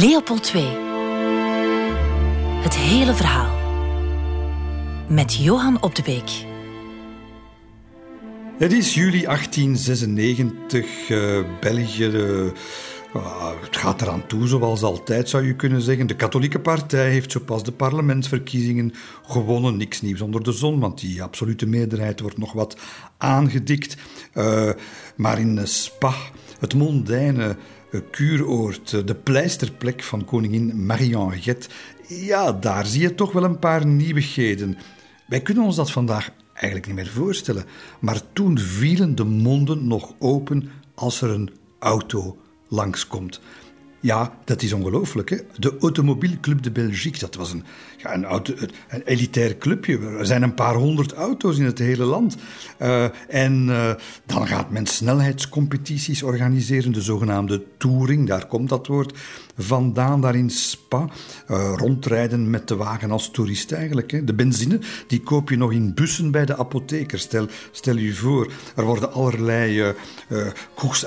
Leopold II. Het hele verhaal. Met Johan Op de Beek. Het is juli 1896, uh, België. Uh, het gaat eraan toe, zoals altijd zou je kunnen zeggen. De katholieke partij heeft zo pas de parlementsverkiezingen gewonnen. Niks nieuws onder de zon, want die absolute meerderheid wordt nog wat aangedikt. Uh, maar in Spa, het mondaine kuuroord, de pleisterplek van koningin Marie-Henriette, ja, daar zie je toch wel een paar nieuwigheden. Wij kunnen ons dat vandaag eigenlijk niet meer voorstellen, maar toen vielen de monden nog open als er een auto langskomt. Ja, dat is ongelooflijk. De Automobielclub de Belgique, dat was een, een, auto, een elitair clubje. Er zijn een paar honderd auto's in het hele land. Uh, en uh, dan gaat men snelheidscompetities organiseren, de zogenaamde touring, daar komt dat woord vandaan, daar in Spa. Uh, rondrijden met de wagen als toerist eigenlijk. Hè. De benzine, die koop je nog in bussen bij de apotheker. Stel, stel je voor, er worden allerlei uh,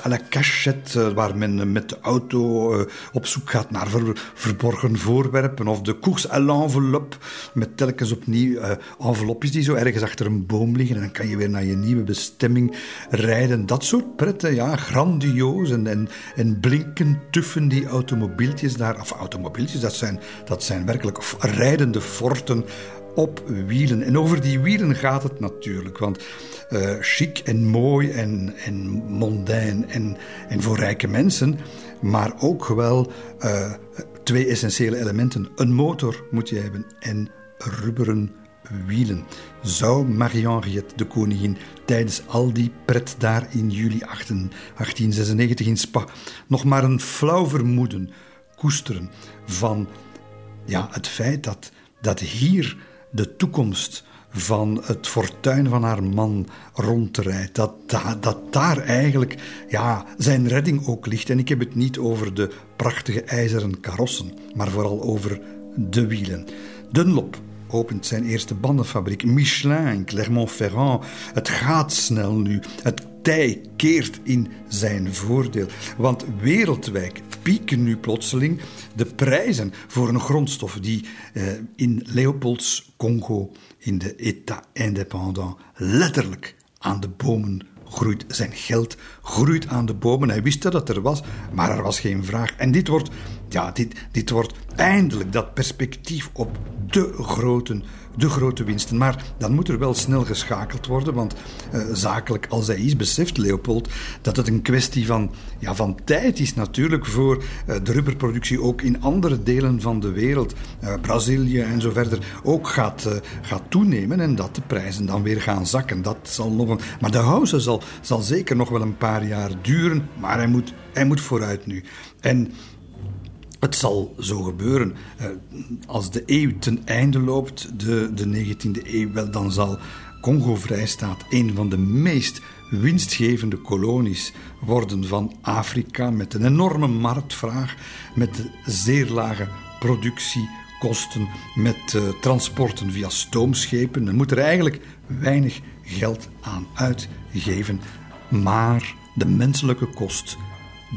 à la cachette, waar men met de auto op zoek gaat naar ver, verborgen voorwerpen. Of de course à l'enveloppe, met telkens opnieuw envelopjes die zo ergens achter een boom liggen. En dan kan je weer naar je nieuwe bestemming rijden. Dat soort pretten, ja, grandioos. En, en, en blinken, tuffen die automobieltjes daar. Of automobieltjes, dat zijn, dat zijn werkelijk rijdende forten op wielen. En over die wielen gaat het natuurlijk. Want uh, chic en mooi en, en en, en voor rijke mensen maar ook wel uh, twee essentiële elementen. Een motor moet je hebben en rubberen wielen. Zou Marie-Henriette de koningin tijdens al die pret daar in juli 1896 in Spa nog maar een flauw vermoeden koesteren van ja, het feit dat, dat hier de toekomst van het fortuin van haar man rondrijdt. Dat, dat, dat daar eigenlijk ja, zijn redding ook ligt. En ik heb het niet over de prachtige ijzeren karossen, maar vooral over de wielen. Dunlop opent zijn eerste bandenfabriek. Michelin in Clermont-Ferrand. Het gaat snel nu. Het tij keert in zijn voordeel. Want wereldwijd pieken nu plotseling de prijzen voor een grondstof die eh, in Leopolds Congo, in de État indépendant, letterlijk aan de bomen groeit. Zijn geld groeit aan de bomen. Hij wist dat het er was, maar er was geen vraag. En dit wordt, ja, dit, dit wordt eindelijk dat perspectief op de grote de grote winsten. Maar dan moet er wel snel geschakeld worden, want uh, zakelijk als hij is, beseft Leopold dat het een kwestie van, ja, van tijd is natuurlijk voor uh, de rubberproductie ook in andere delen van de wereld, uh, Brazilië en zo verder, ook gaat, gaat toenemen en dat de prijzen dan weer gaan zakken. Dat zal nog een, maar de house zal, zal zeker nog wel een paar jaar duren, maar hij moet, hij moet vooruit nu. En het zal zo gebeuren. Uh, als de eeuw ten einde loopt, de, de 19e eeuw, wel, dan zal Congo-Vrijstaat een van de meest winstgevende kolonies worden van Afrika. Met een enorme marktvraag, met zeer lage productiekosten, met uh, transporten via stoomschepen. Men moet er eigenlijk weinig geld aan uitgeven. Maar de menselijke kost,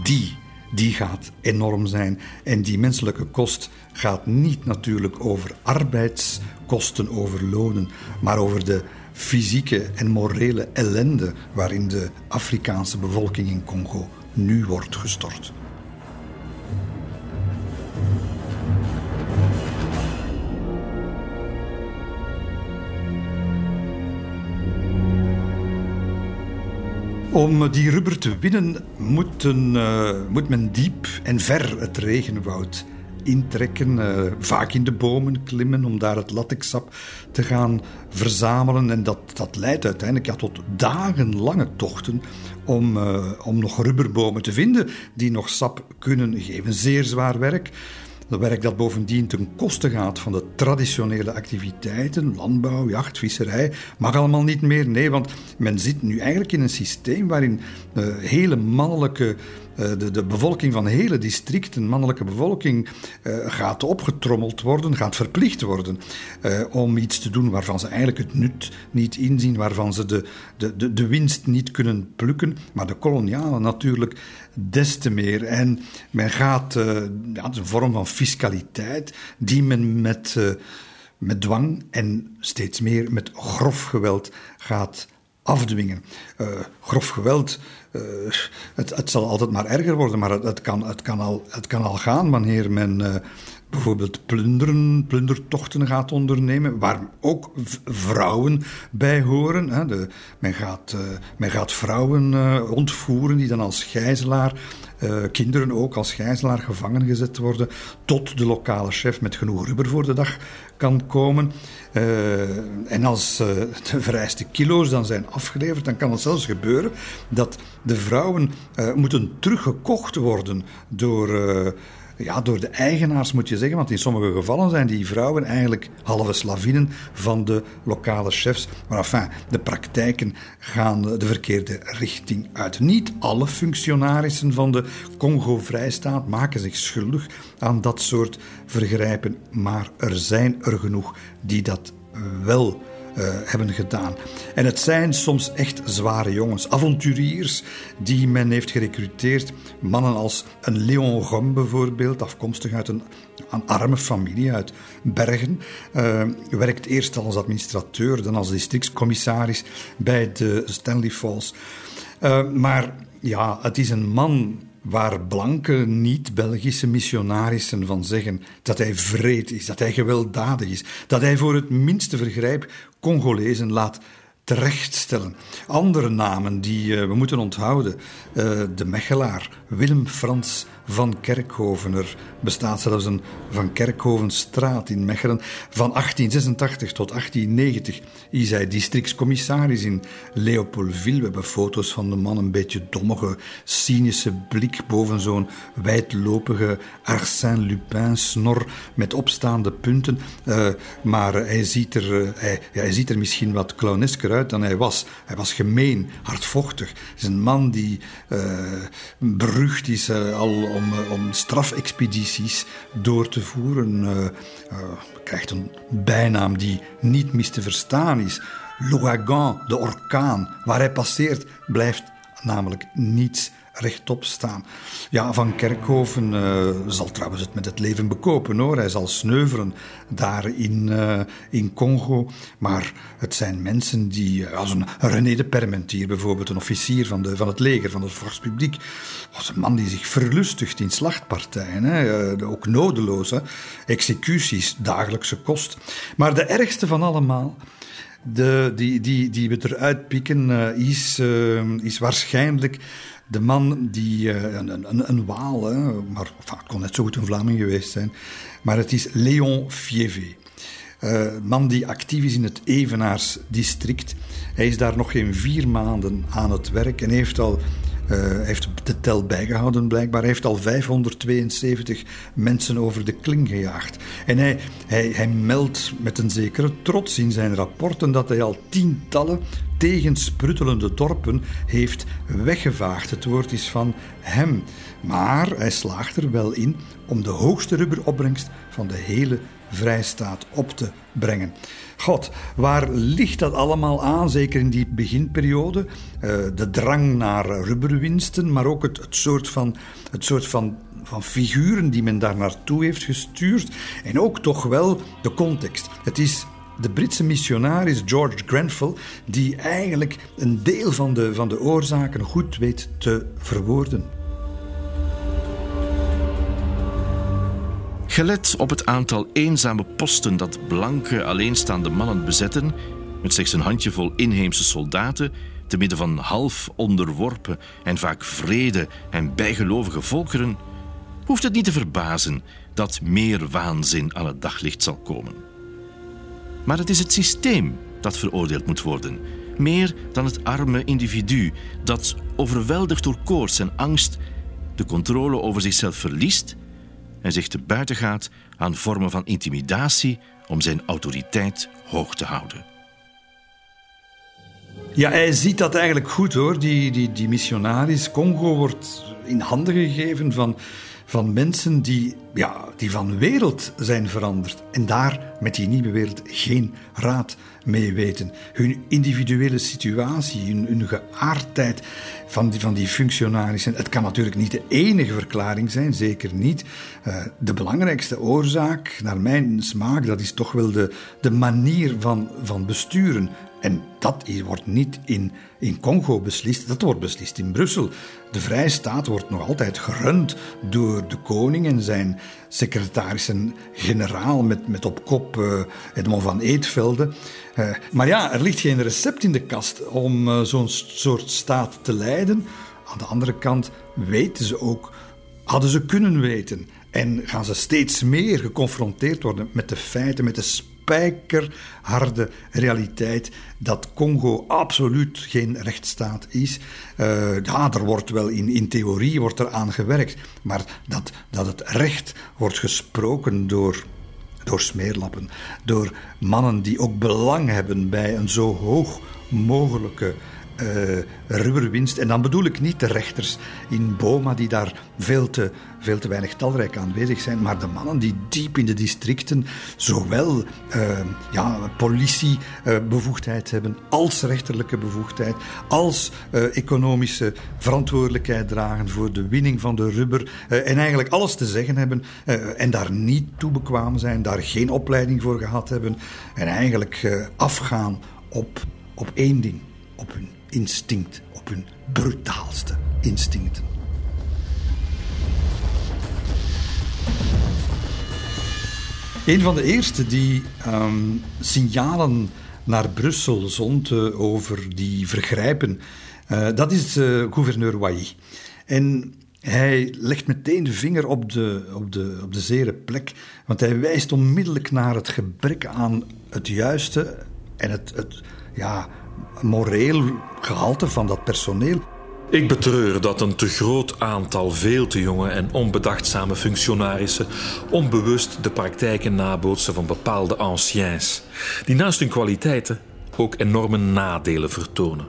die die gaat enorm zijn. En die menselijke kost gaat niet natuurlijk over arbeidskosten, over lonen, maar over de fysieke en morele ellende waarin de Afrikaanse bevolking in Congo nu wordt gestort. Om die rubber te winnen moet, uh, moet men diep en ver het regenwoud intrekken, uh, vaak in de bomen klimmen om daar het latexsap te gaan verzamelen. En dat, dat leidt uiteindelijk ja, tot dagenlange tochten om, uh, om nog rubberbomen te vinden die nog sap kunnen geven. Zeer zwaar werk. Werk dat bovendien ten koste gaat van de traditionele activiteiten, landbouw, jacht, visserij, mag allemaal niet meer. Nee, want men zit nu eigenlijk in een systeem waarin uh, hele mannelijke eh, de, de, bevolking van hele districten, mannelijke bevolking, uh, gaat opgetrommeld worden, gaat verplicht worden uh, om iets te doen waarvan ze eigenlijk het nut niet inzien, waarvan ze de, de, de, winst niet kunnen plukken. Maar de kolonialen natuurlijk des te meer. En men gaat, het is een vorm van fiscaliteit die men met, met dwang en steeds meer met grof geweld gaat afdwingen. grof geweld uh, het, het, zal altijd maar erger worden, maar het, het, kan, het, kan, al, het kan al gaan wanneer men uh, bijvoorbeeld plunderen, plundertochten gaat ondernemen, waar ook vrouwen bij horen. Hè. De, men, gaat, men gaat vrouwen ontvoeren die dan als gijzelaar kinderen ook als gijzelaar gevangen gezet worden, tot de lokale chef met genoeg rubber voor de dag kan komen. Uh, en als uh, de vereiste kilo's dan zijn afgeleverd, dan kan het zelfs gebeuren dat de vrouwen uh, moeten teruggekocht worden door ja, door de eigenaars moet je zeggen, want in sommige gevallen zijn die vrouwen eigenlijk halve slavinnen van de lokale chefs. Maar enfin, de praktijken gaan de verkeerde richting uit. Niet alle functionarissen van de Congo-vrijstaat maken zich schuldig aan dat soort vergrijpen, maar er zijn er genoeg die dat wel uh, hebben gedaan. En het zijn soms echt zware jongens, avonturiers die men heeft gerecruiteerd. Mannen als een Leon Rom bijvoorbeeld, afkomstig uit een, een arme familie uit Bergen. Uh, werkt eerst als administrateur, dan als districtscommissaris bij de Stanley Falls. Uh, maar ja, het is een man waar blanke niet-Belgische missionarissen van zeggen dat hij vreed is, dat hij gewelddadig is, dat hij voor het minste vergrijp Congolezen laat terechtstellen. Andere namen die uh, we moeten onthouden. Uh, de Mechelaar, Willem Frans van Kerkhoven. Er bestaat zelfs een Van Kerkhovenstraat in Mechelen. Van 1886 tot 1890 is hij districtscommissaris in Leopoldville. We hebben foto's van de man, een beetje dommige, cynische blik boven zo'n wijdlopige Arsène Lupin-snor met opstaande punten. Uh, maar hij ziet, er, uh, hij, ja, hij ziet er misschien wat clownesker uit dan hij was. Hij was gemeen, hardvochtig. Hij is een man die uh, berucht is al om, eh, om strafexpedities door te voeren. Uh, uh, krijgt een bijnaam die niet mis te verstaan is. L'ouragan, de orkaan. Waar hij passeert blijft namelijk niets rechtop staan. Ja, Van Kerkhoven uh, zal trouwens het met het leven bekopen hoor. Hij zal sneuvelen daar in, uh, in Congo. Maar het zijn mensen die, eh, als een René de Permentier bijvoorbeeld, een officier van, de, van het leger, van het Force Publiek, was een man die zich verlustigt in slachtpartijen. Hè. Ook nodeloos. Hè. Executies, dagelijkse kost. Maar de ergste van allemaal. De, die, die, die we eruit pikken, is, is waarschijnlijk de man die, uh, een, een, een Waal, hè, maar enfin, het kon net zo goed een Vlaming geweest zijn, maar het is Léon Fievé. Uh, man die actief is in het Evenaars-district. Hij is daar nog geen vier maanden aan het werk en heeft al heeft de tel bijgehouden blijkbaar. Hij heeft al 572 mensen over de kling gejaagd. En hij, hij, hij meldt met een zekere trots in zijn rapporten dat hij al tientallen tegenspruttelende dorpen heeft weggevaagd. Het woord is van hem. Maar hij slaagt er wel in om de hoogste rubberopbrengst van de hele vrijstaat op te brengen. God, waar ligt dat allemaal aan? Zeker in die beginperiode. Uh, de drang naar rubberwinsten, maar ook het, het soort van, het soort van van figuren die men daar naartoe heeft gestuurd. En ook toch wel de context. Het is de Britse missionaris George Grenfell die eigenlijk een deel van de, van de oorzaken goed weet te verwoorden. Gelet op het aantal eenzame posten dat blanke alleenstaande mannen bezetten, met slechts een handjevol inheemse soldaten, te midden van half onderworpen en vaak vrede en bijgelovige volkeren, hoeft het niet te verbazen dat meer waanzin aan het daglicht zal komen. Maar het is het systeem dat veroordeeld moet worden, meer dan het arme individu dat, overweldigd door koorts en angst, de controle over zichzelf verliest en zich te buiten gaat aan vormen van intimidatie om zijn autoriteit hoog te houden. Ja, hij ziet dat eigenlijk goed hoor. Die, die, die missionaris. Congo wordt in handen gegeven van, van mensen die, ja, die van wereld zijn veranderd. En daar met die nieuwe wereld geen raad mee weten. Hun individuele situatie, hun, hun geaardheid van die, van die functionarissen. Het kan natuurlijk niet de enige verklaring zijn, zeker niet. Uh, de belangrijkste oorzaak, naar mijn smaak, dat is toch wel de, de manier van, van besturen. En dat wordt niet in, in Congo beslist, dat wordt beslist in Brussel. De Vrijstaat wordt nog altijd gerund door de koning en zijn secretarissen-generaal met, met op kop uh, Edmond van Eetvelde. Uh, maar ja, er ligt geen recept in de kast om uh, zo'n soort staat te leiden. Aan de andere kant weten ze ook, hadden ze kunnen weten. En gaan ze steeds meer geconfronteerd worden met de feiten, met de spijkerharde realiteit dat Congo absoluut geen rechtsstaat is. Uh, er wordt wel in, in theorie wordt er aan gewerkt, maar dat, dat het recht wordt gesproken door door smeerlappen, door mannen die ook belang hebben bij een zo hoog mogelijke uh, rubberwinst. En dan bedoel ik niet de rechters in Boma, die daar veel te, veel te weinig talrijk aanwezig zijn, maar de mannen die diep in de districten zowel uh, ja, politiebevoegdheid uh, hebben, als rechterlijke bevoegdheid, als economische verantwoordelijkheid dragen voor de winning van de rubber en eigenlijk alles te zeggen hebben en daar niet toe bekwaam zijn, daar geen opleiding voor gehad hebben en eigenlijk afgaan op, op één ding, op hun instinct, op hun brutaalste instincten. Een van de eerste die um, signalen naar Brussel zond over die vergrijpen, uh, dat is uh, gouverneur Wailly. En hij legt meteen de vinger op de, op, de, op de zere plek, want hij wijst onmiddellijk naar het gebrek aan het juiste en het, het ja, moreel gehalte van dat personeel. Ik betreur dat een te groot aantal veel te jonge en onbedachtzame functionarissen onbewust de praktijken nabootsen van bepaalde anciens, die naast hun kwaliteiten ook enorme nadelen vertonen.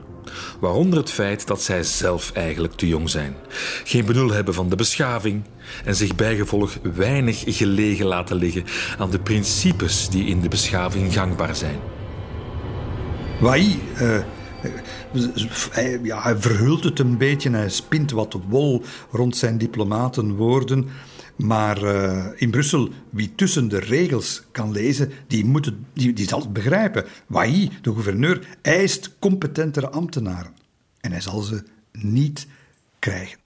Waaronder het feit dat zij zelf eigenlijk te jong zijn, geen benul hebben van de beschaving en zich bijgevolg weinig gelegen laten liggen aan de principes die in de beschaving gangbaar zijn. Wai, hij, ja, hij verhult het een beetje, hij spint wat wol rond zijn diplomatenwoorden. Maar uh, in Brussel, wie tussen de regels kan lezen, die, moet het, die zal het begrijpen. Wai, de gouverneur, eist competentere ambtenaren. En hij zal ze niet krijgen.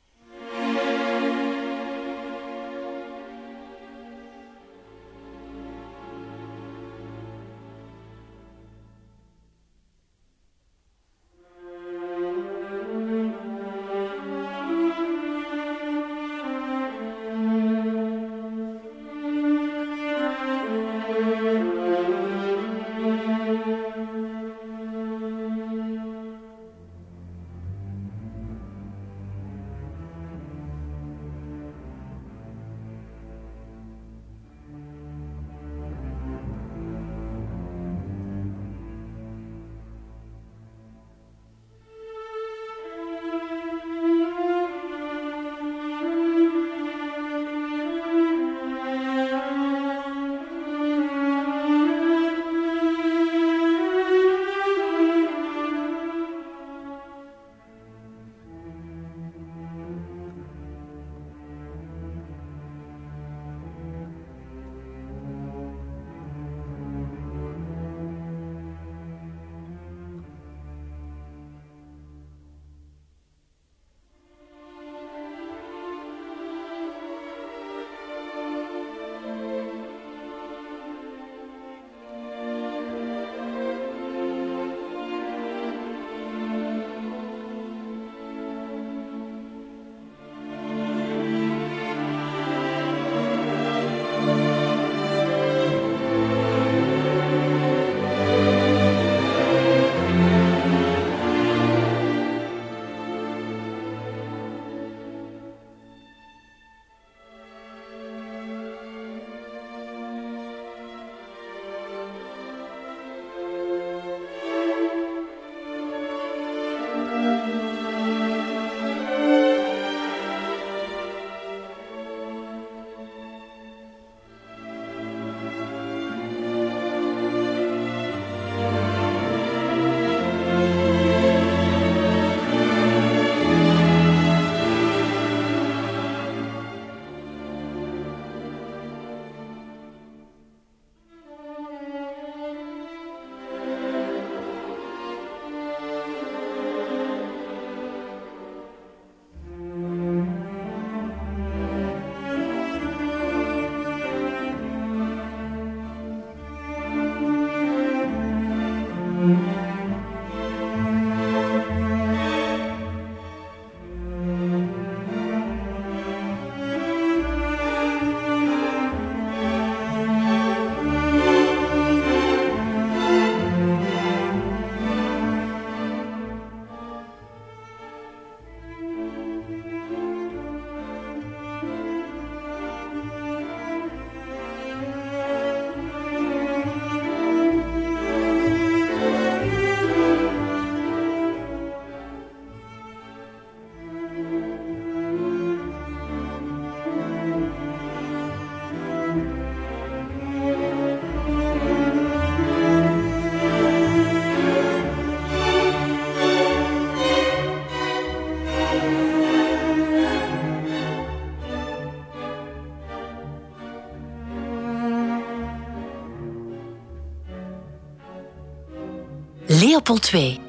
Leopold II.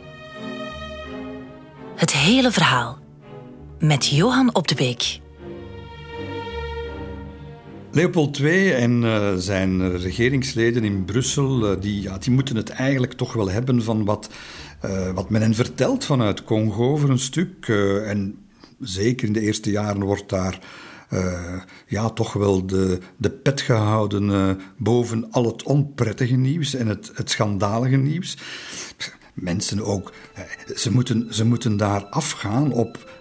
Het hele verhaal. Met Johan Op de Beek. Leopold II en uh, zijn regeringsleden in Brussel, uh, die, ja, die moeten het eigenlijk toch wel hebben van wat, wat men hen vertelt vanuit Congo voor een stuk. en zeker in de eerste jaren wordt daar ja, toch wel de, de pet gehouden boven al het onprettige nieuws en het, het schandalige nieuws. Mensen ook, ze moeten, ze moeten daar afgaan op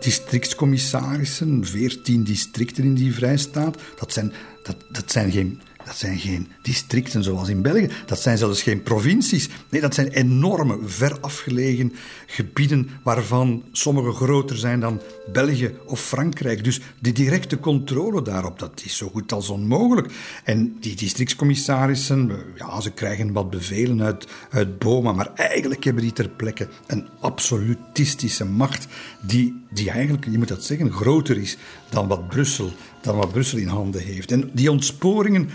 districtscommissarissen, veertien districten in die vrijstaat. Dat zijn, dat, dat zijn geen dat zijn geen districten zoals in België. Dat zijn zelfs geen provincies. Nee, dat zijn enorme, ver afgelegen gebieden waarvan sommige groter zijn dan België of Frankrijk. Dus de directe controle daarop, dat is zo goed als onmogelijk. En die districtscommissarissen, ja, ze krijgen wat bevelen uit, uit Boma, maar eigenlijk hebben die ter plekke een absolutistische macht die, die eigenlijk, je moet dat zeggen, groter is dan wat Brussel, dan wat Brussel in handen heeft. En die ontsporingen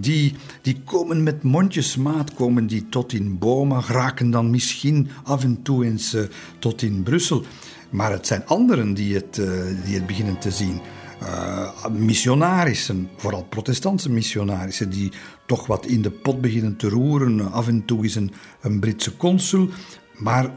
die, die komen met mondjesmaat, komen die tot in Boma, raken dan misschien af en toe eens uh, tot in Brussel. Maar het zijn anderen die het, uh, die het beginnen te zien. Uh, missionarissen, vooral protestantse missionarissen, die toch wat in de pot beginnen te roeren. Af en toe is een, een Britse consul. Maar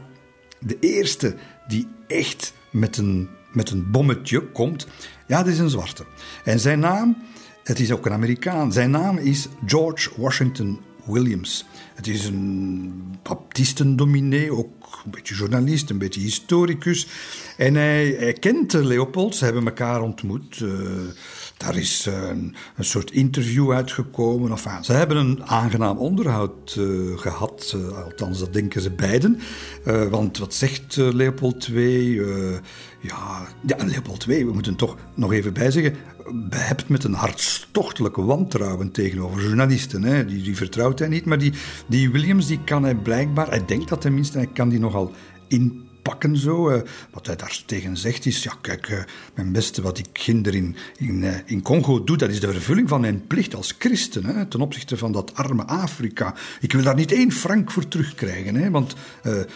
de eerste die echt met een, met een bommetje komt, ja, dat is een zwarte. En zijn naam het is ook een Amerikaan. Zijn naam is George Washington Williams. Het is een baptistendominee, ook een beetje journalist, een beetje historicus. En hij, kent Leopold, ze hebben elkaar ontmoet. Uh, daar is een, een, soort interview uitgekomen. Enfin, ze hebben een aangenaam onderhoud uh, gehad, uh, althans dat denken ze beiden. want wat zegt Leopold II? ja, ja, Leopold II, we moeten toch nog even bijzeggen, behept met een hartstochtelijke wantrouwen tegenover journalisten. Hè. Die, die vertrouwt hij niet, maar die, die Williams die kan hij blijkbaar, hij denkt dat tenminste, hij kan die nogal in pakken zo. Uh, wat hij daar tegen zegt is, ja kijk, uh, mijn beste wat ik ginder in, uh, in Congo doe, dat is de vervulling van mijn plicht als christen, hè, ten opzichte van dat arme Afrika. Ik wil daar niet één frank voor terugkrijgen, hè, want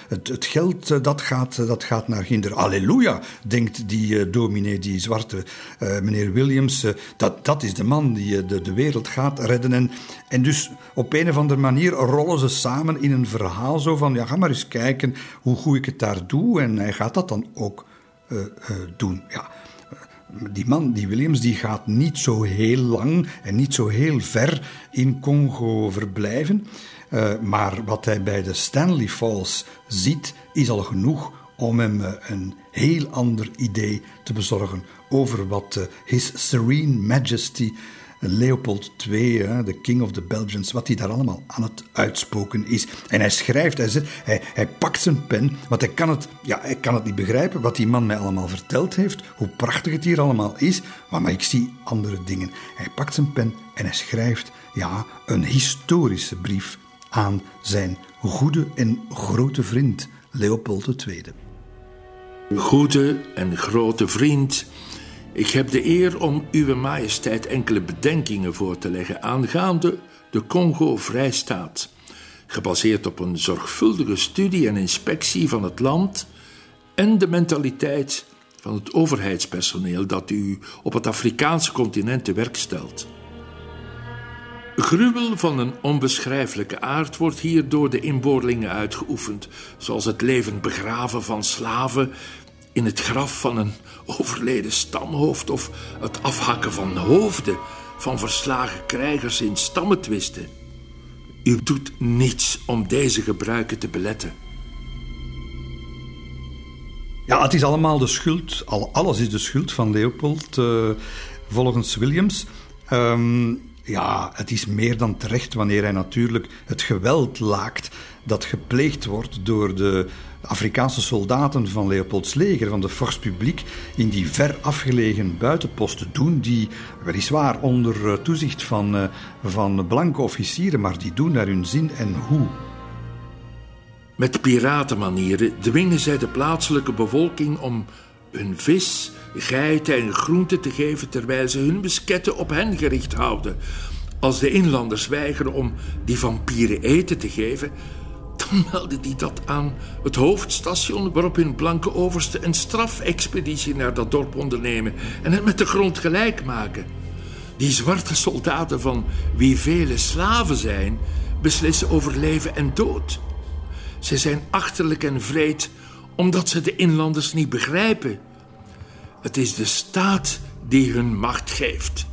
het, het, geld dat gaat, dat gaat naar ginder. Halleluja, denkt die dominee, die zwarte meneer Williams, dat, dat is de man die de, de wereld gaat redden. En, en dus op een of andere manier rollen ze samen in een verhaal zo van, ja ga maar eens kijken hoe goed ik het daar doe en hij gaat dat dan ook uh, uh, doen. Ja, die man, die Williams, die gaat niet zo heel lang en niet zo heel ver in Congo verblijven. Uh, maar wat hij bij de Stanley Falls ziet, is al genoeg om hem een heel ander idee te bezorgen over wat His Serene Majesty Leopold II, de King of the Belgians, wat hij daar allemaal aan het uitspoken is. En hij schrijft, hij, zet, hij, hij pakt zijn pen, want hij kan, het, ja, hij kan het niet begrijpen wat die man mij allemaal verteld heeft, hoe prachtig het hier allemaal is, maar ik zie andere dingen. Hij pakt zijn pen en hij schrijft, ja, een historische brief aan zijn goede en grote vriend Leopold II. Goede en grote vriend ik heb de eer om Uwe Majesteit enkele bedenkingen voor te leggen aangaande de Congo-Vrijstaat, gebaseerd op een zorgvuldige studie en inspectie van het land en de mentaliteit van het overheidspersoneel dat u op het Afrikaanse continent te werk stelt. Gruwel van een onbeschrijfelijke aard wordt hier door de inboorlingen uitgeoefend, zoals het leven begraven van slaven in het graf van een overleden stamhoofd of het afhakken van hoofden van verslagen krijgers in stammetwisten. U doet niets om deze gebruiken te beletten. Ja, het is allemaal de schuld, alles is de schuld van Leopold, uh, volgens Williams. Um, ja, het is meer dan terecht wanneer hij natuurlijk het geweld laakt dat gepleegd wordt door de Afrikaanse soldaten van Leopolds leger, van de Force Publiek, in die ver afgelegen buitenposten doen, die weliswaar onder eh, toezicht van, uh, van blanke officieren, maar die doen naar hun zin en hoe. Met piratenmanieren dwingen zij de plaatselijke bevolking om hun vis, geiten en groenten te geven terwijl ze hun besketten op hen gericht houden. Als de inlanders weigeren om die vampieren eten te geven, Dan meldde hij dat aan het hoofdstation, waarop hun blanke overste een strafexpeditie naar dat dorp ondernemen en het met de grond gelijk maken. Die zwarte soldaten van wie vele slaven zijn, beslissen over leven en dood. Ze zijn achterlijk en vreed omdat ze de inlanders niet begrijpen. Het is de staat die hun macht geeft.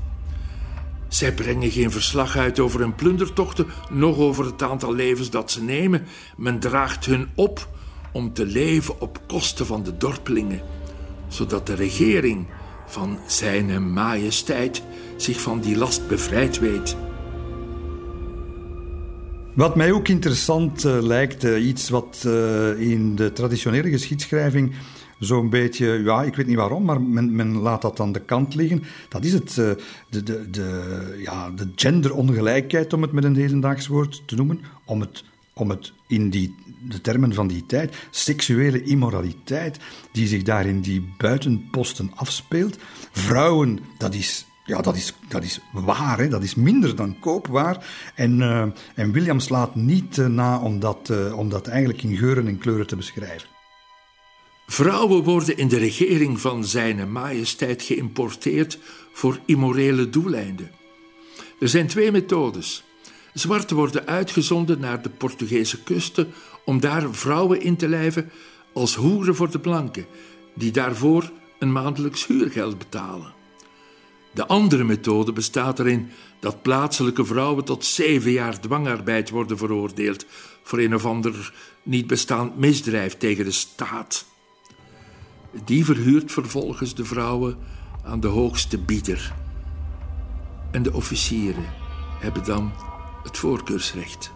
Zij brengen geen verslag uit over hun plundertochten, noch over het aantal levens dat ze nemen. Men draagt hun op om te leven op kosten van de dorpelingen, zodat de regering van zijn majesteit zich van die last bevrijd weet. Wat mij ook interessant uh, lijkt, uh, iets wat uh, in de traditionele geschiedschrijving zo'n beetje, ja, ik weet niet waarom, maar men, men, laat dat aan de kant liggen. Dat is het, de, de, de, ja, de genderongelijkheid, om het met een hedendaags woord te noemen, om het, om het in die, de termen van die tijd, seksuele immoraliteit die zich daar in die buitenposten afspeelt. Vrouwen, dat is ja, dat is, dat is waar, hè? dat is minder dan koopwaar. En, uh, en William slaat niet uh, na om dat, om dat eigenlijk in geuren en kleuren te beschrijven. Vrouwen worden in de regering van Zijne Majesteit geïmporteerd voor immorele doeleinden. Er zijn twee methodes. Zwarten worden uitgezonden naar de Portugese kusten om daar vrouwen in te lijven als hoeren voor de blanken, die daarvoor een maandelijks huurgeld betalen. De andere methode bestaat erin dat plaatselijke vrouwen tot zeven jaar dwangarbeid worden veroordeeld voor een of ander niet bestaand misdrijf tegen de staat. Die verhuurt vervolgens de vrouwen aan de hoogste bieder. En de officieren hebben dan het voorkeursrecht.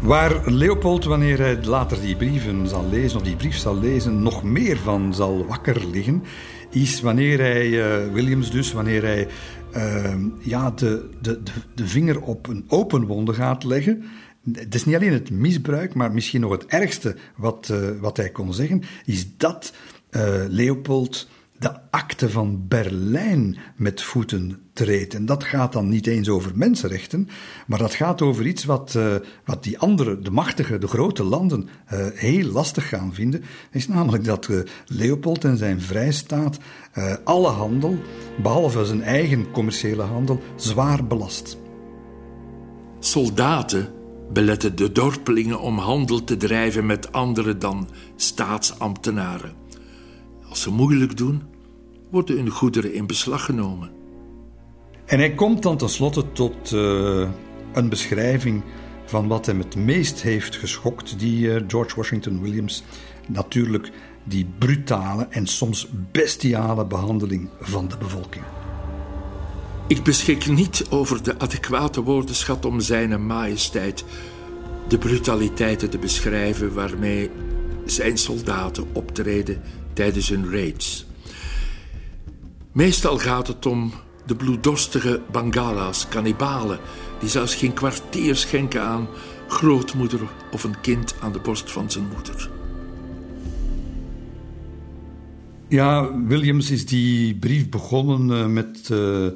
Waar Leopold, wanneer hij later die brieven zal lezen, of die brief zal lezen, nog meer van zal wakker liggen, is wanneer hij, uh, Williams dus, wanneer hij uh, ja, de, de, de vinger op een open wonde gaat leggen. Het is niet alleen het misbruik, maar misschien nog het ergste wat, uh, wat hij kon zeggen, is dat Leopold de akte van Berlijn met voeten treedt. En dat gaat dan niet eens over mensenrechten, maar dat gaat over iets wat, uh, wat die andere, de machtige, de grote landen heel lastig gaan vinden. Is namelijk dat Leopold en zijn vrijstaat alle handel, behalve zijn eigen commerciële handel, zwaar belast. Soldaten beletten de dorpelingen om handel te drijven met anderen dan staatsambtenaren. Als ze moeilijk doen, worden hun goederen in beslag genomen. En hij komt dan tenslotte tot uh, een beschrijving van wat hem het meest heeft geschokt, die uh, George Washington Williams. Natuurlijk die brutale en soms bestiale behandeling van de bevolking. Ik beschik niet over de adequate woordenschat om zijn majesteit de brutaliteiten te beschrijven waarmee zijn soldaten optreden tijdens hun raids. Meestal gaat het om de bloeddorstige Bangala's, kannibalen, die zelfs geen kwartier schenken aan grootmoeder of een kind aan de borst van zijn moeder. Ja, Williams is die brief begonnen eh, met uh,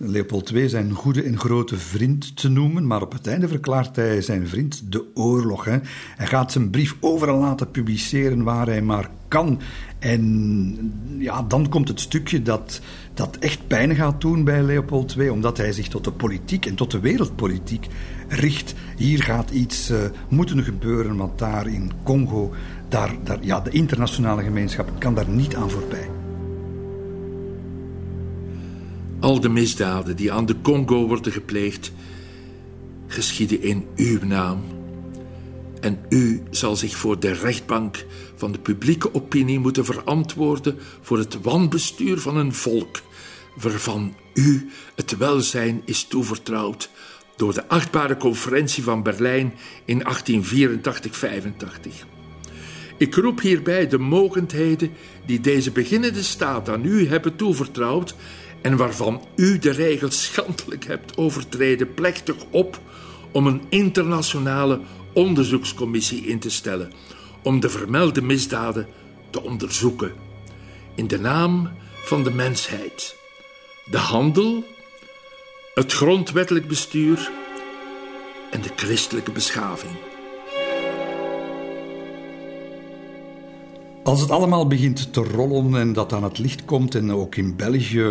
Leopold II zijn goede en grote vriend te noemen, maar op het einde verklaart hij zijn vriend de oorlog. Hè. Hij gaat zijn brief overal laten publiceren waar hij maar kan. En ja, dan komt het stukje dat, dat echt pijn gaat doen bij Leopold II, omdat hij zich tot de politiek en tot de wereldpolitiek richt. Hier gaat iets uh, moeten gebeuren, want daar in Congo, daar, daar, ja, de internationale gemeenschap kan daar niet aan voorbij. Al de misdaden die aan de Congo worden gepleegd, geschieden in uw naam. En u zal zich voor de rechtbank van de publieke opinie moeten verantwoorden voor het wanbestuur van een volk, waarvan u het welzijn is toevertrouwd door de achtbare conferentie van Berlijn in 1884-85. Ik roep hierbij de mogendheden die deze beginnende staat aan u hebben toevertrouwd en waarvan u de regels schandelijk hebt overtreden, plechtig op om een internationale onderzoekscommissie in te stellen om de vermelde misdaden te onderzoeken. In de naam van de mensheid. De handel, het grondwettelijk bestuur en de christelijke beschaving. Als het allemaal begint te rollen en dat aan het licht komt en ook in België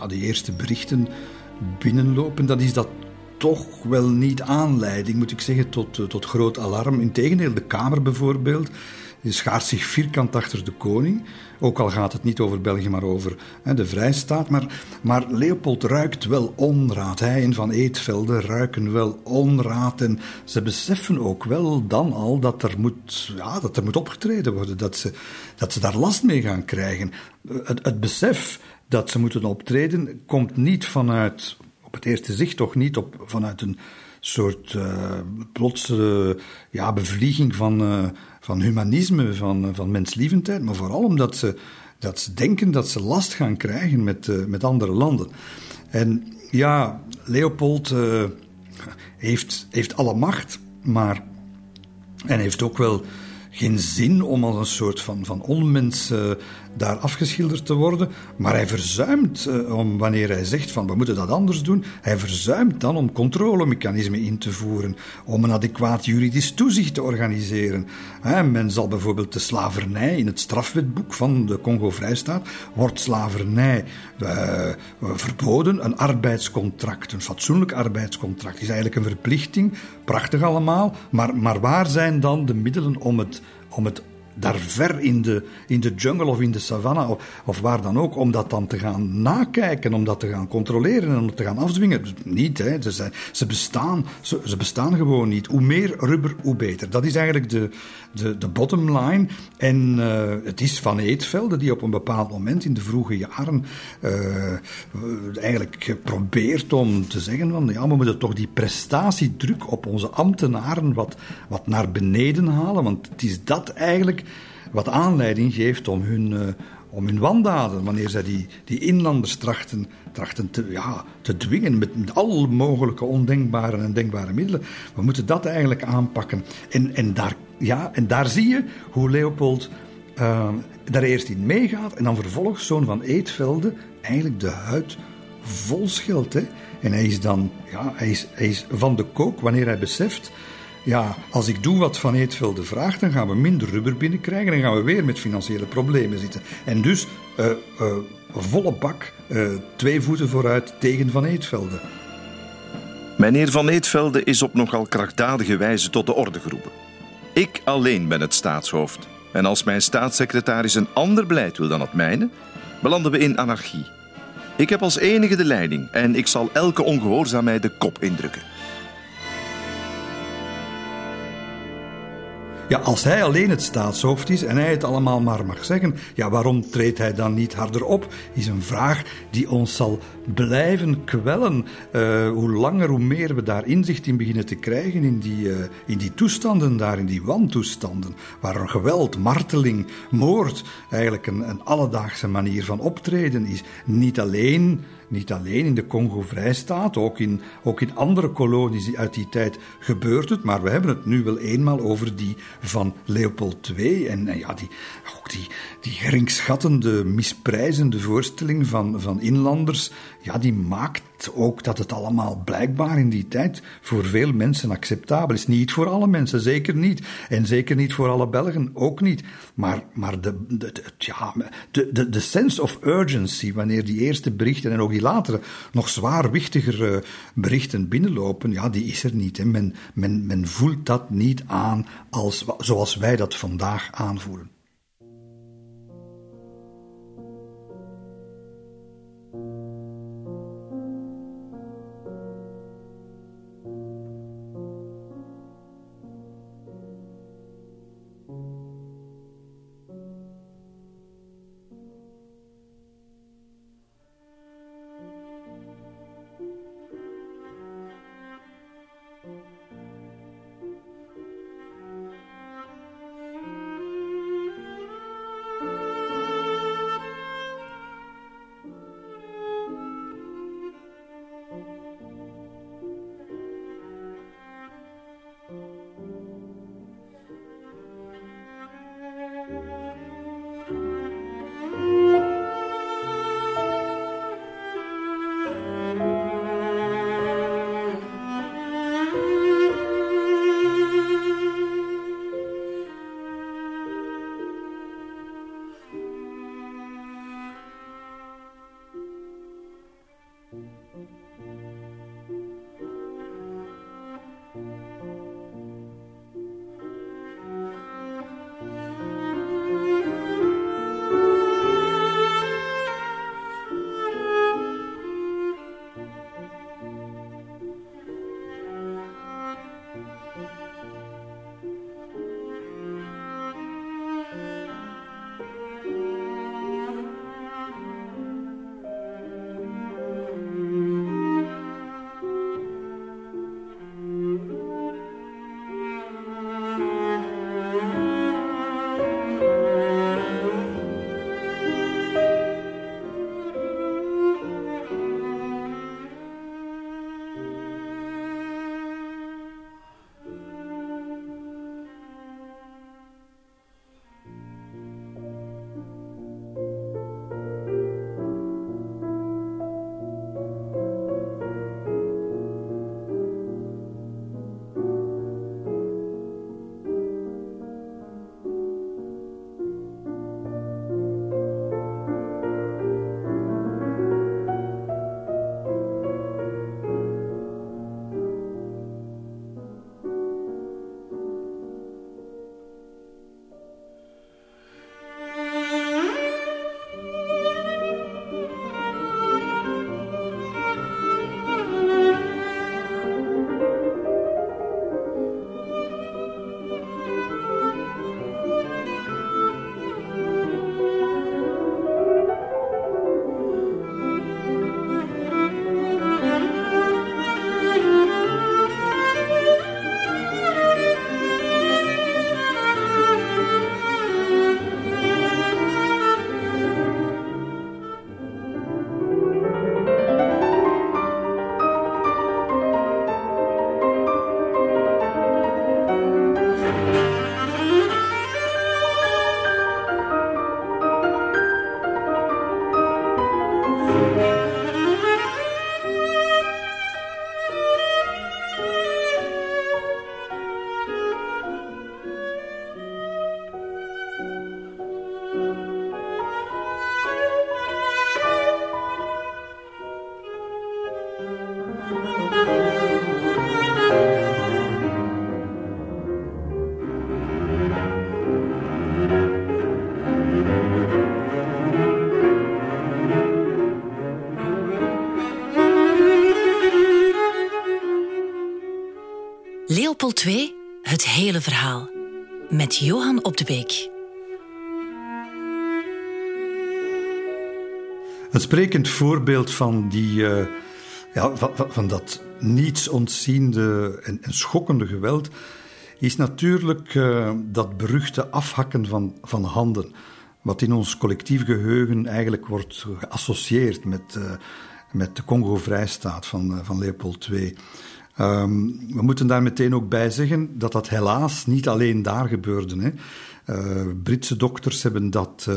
ja, de eerste berichten binnenlopen, dan is dat toch wel niet aanleiding, moet ik zeggen, tot, eh, tot groot alarm. Integendeel, de Kamer bijvoorbeeld schaart zich vierkant achter de koning. Ook al gaat het niet over België, maar over hè, de Vrijstaat. Maar, maar Leopold ruikt wel onraad. Hij en Van Eetvelde ruiken wel onraad. En ze beseffen ook wel dan al dat er moet, ja, dat er moet opgetreden worden. Dat ze, dat ze daar last mee gaan krijgen. Het, het besef dat ze moeten optreden komt niet vanuit, op het eerste zicht toch niet, op, vanuit een soort uh, plotse ja, bevlieging van, uh, van humanisme, van, van menslievendheid, maar vooral omdat ze, dat denken dat ze last gaan krijgen met, uh, met andere landen. En ja, Leopold heeft, heeft alle macht, maar en heeft ook wel geen zin om als een soort van, van onmens daar afgeschilderd te worden. Maar hij verzuimt, uh, om, wanneer hij zegt van we moeten dat anders doen, hij verzuimt dan om controlemechanismen in te voeren, om een adequaat juridisch toezicht te organiseren. Men zal bijvoorbeeld de slavernij in het strafwetboek van de Congo-Vrijstaat, wordt slavernij uh, verboden. Een arbeidscontract, een fatsoenlijk arbeidscontract, is eigenlijk een verplichting. Prachtig allemaal, maar, maar waar zijn dan de middelen om het om het daar ver in de, in de jungle of in de savanne of, of, waar dan ook, om dat dan te gaan nakijken, om dat te gaan controleren en om te gaan afdwingen. Niet, hè. Ze, zijn, ze, bestaan, ze, bestaan gewoon niet. Hoe meer rubber, hoe beter. Dat is eigenlijk de, de, de bottom line. En uh, het is Van Eetvelde die op een bepaald moment in de vroege jaren uh, eigenlijk probeert om te zeggen van ja, we moeten toch die prestatiedruk op onze ambtenaren wat, wat naar beneden halen, want het is dat eigenlijk wat aanleiding geeft om hun, uh, om hun wandaden, wanneer zij die, die inlanders trachten, trachten te, ja, te dwingen met, met alle mogelijke ondenkbare en denkbare middelen. We moeten dat eigenlijk aanpakken. En, en, daar, ja, en daar zie je hoe Leopold uh, daar eerst in meegaat en dan vervolgens zoon van Eetvelde eigenlijk de huid vol schilt. Hè? En hij is dan ja, hij is, hij is van de kook wanneer hij beseft ja, als ik doe wat Van Eetvelde vraagt, dan gaan we minder rubber binnenkrijgen en gaan we weer met financiële problemen zitten. En dus uh, volle bak, uh, twee voeten vooruit tegen Van Eetvelde. Meneer Van Eetvelde is op nogal krachtdadige wijze tot de orde geroepen. Ik alleen ben het staatshoofd. En als mijn staatssecretaris een ander beleid wil dan het mijne, belanden we in anarchie. Ik heb als enige de leiding en ik zal elke ongehoorzaamheid de kop indrukken. Ja, als hij alleen het staatshoofd is en hij het allemaal maar mag zeggen, ja, waarom treedt hij dan niet harder op? Is een vraag die ons zal blijven kwellen. Uh, hoe langer, hoe meer we daar inzicht in beginnen te krijgen in die, uh, in die toestanden daar, in die wantoestanden, waar geweld, marteling, moord eigenlijk een, een alledaagse manier van optreden is. Niet alleen niet alleen in de Congo-Vrijstaat, ook in, ook in andere kolonies uit die tijd gebeurt het. Maar we hebben het nu wel eenmaal over die van Leopold II. En, ja, die, ook die, die geringschattende, misprijzende voorstelling van, van inlanders, ja, die maakt ook dat het allemaal blijkbaar in die tijd voor veel mensen acceptabel is. Niet voor alle mensen, zeker niet. En zeker niet voor alle Belgen, ook niet. Maar, maar de, de, de ja, de, de, de sense of urgency, wanneer die eerste berichten en ook die latere, nog zwaarwichtiger berichten binnenlopen, ja, die is er niet. Hè. Men, men, men voelt dat niet aan als, zoals wij dat vandaag aanvoelen. Een sprekend voorbeeld van, die, uh, ja, van, van, dat niets ontziende en, en, schokkende geweld is natuurlijk uh, dat beruchte afhakken van, van handen. Wat in ons collectief geheugen eigenlijk wordt geassocieerd met, uh, met de Congo-vrijstaat van, van Leopold II. Um, we moeten daar meteen ook bij zeggen dat dat helaas niet alleen daar gebeurde. Hè. Uh, Britse dokters hebben dat uh,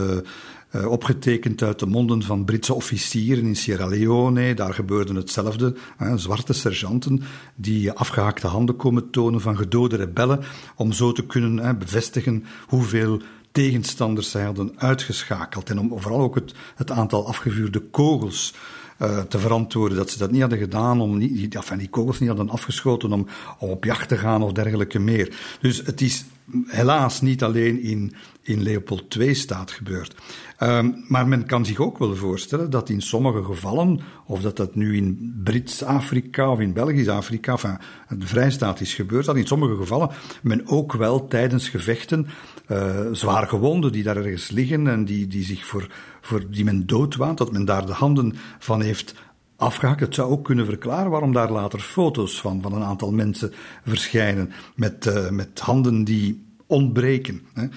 uh, opgetekend uit de monden van Britse officieren in Sierra Leone. Daar gebeurde hetzelfde. zwarte sergeanten die afgehaakte handen komen tonen van gedode rebellen, om zo te kunnen bevestigen hoeveel tegenstanders zij hadden uitgeschakeld. En om vooral ook het, het aantal afgevuurde kogels uh, te verantwoorden. Dat ze dat niet hadden gedaan om niet, die, enfin, die kogels niet hadden afgeschoten om, op jacht te gaan of dergelijke meer. Dus het is helaas niet alleen in, in Leopold II-staat gebeurd. Um, maar men kan zich ook wel voorstellen dat in sommige gevallen, of dat dat nu in Brits-Afrika of in Belgisch-Afrika, enfin, de vrijstaat is gebeurd, dat in sommige gevallen men ook wel tijdens gevechten uh, zwaar gewonden die daar ergens liggen en die, die zich voor, voor die men doodwaant, dat men daar de handen van heeft afgehakt. Het zou ook kunnen verklaren waarom daar later foto's van, van een aantal mensen verschijnen met, uh, met handen die ontbreken. Hè.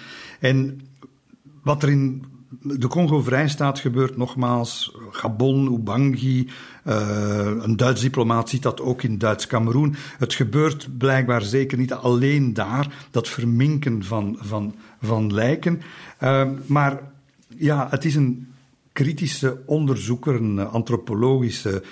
En wat er in de Congo-vrijstaat gebeurt nogmaals, Gabon, Ubangi, uh, een Duits diplomaat ziet dat ook in Duits-Kameroen. Het gebeurt blijkbaar zeker niet alleen daar, dat verminken van, van, van lijken. Uh, maar ja, het is een kritische onderzoeker, een antropologische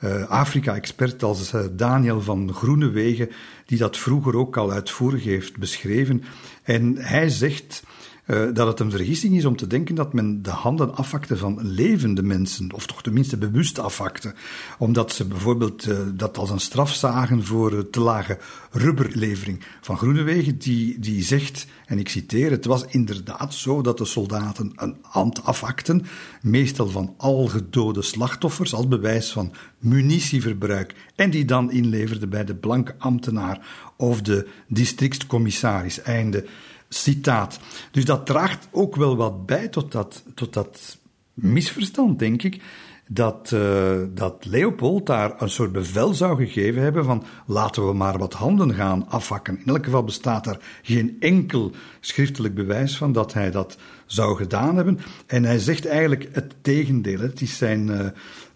uh, Afrika-expert als Daniel van Groenewegen, die dat vroeger ook al uitvoerig heeft beschreven. En hij zegt dat het een vergissing is om te denken dat men de handen afhakte van levende mensen, of toch tenminste bewust afhakte. Omdat ze bijvoorbeeld uh, dat als een straf zagen voor te lage rubberlevering van Groenewegen, die, die zegt, en ik citeer, het was inderdaad zo dat de soldaten een hand afhakten, meestal van al gedode slachtoffers, als bewijs van munitieverbruik, en die dan inleverden bij de blanke ambtenaar of de districtscommissaris. Einde citaat. Dus dat draagt ook wel wat bij tot dat, tot dat misverstand, denk ik. Dat, uh, dat Leopold daar een soort bevel zou gegeven hebben van laten we maar wat handen gaan afhakken. In elk geval bestaat er geen enkel schriftelijk bewijs van dat hij dat zou gedaan hebben. En hij zegt eigenlijk het tegendeel. Het is zijn, uh,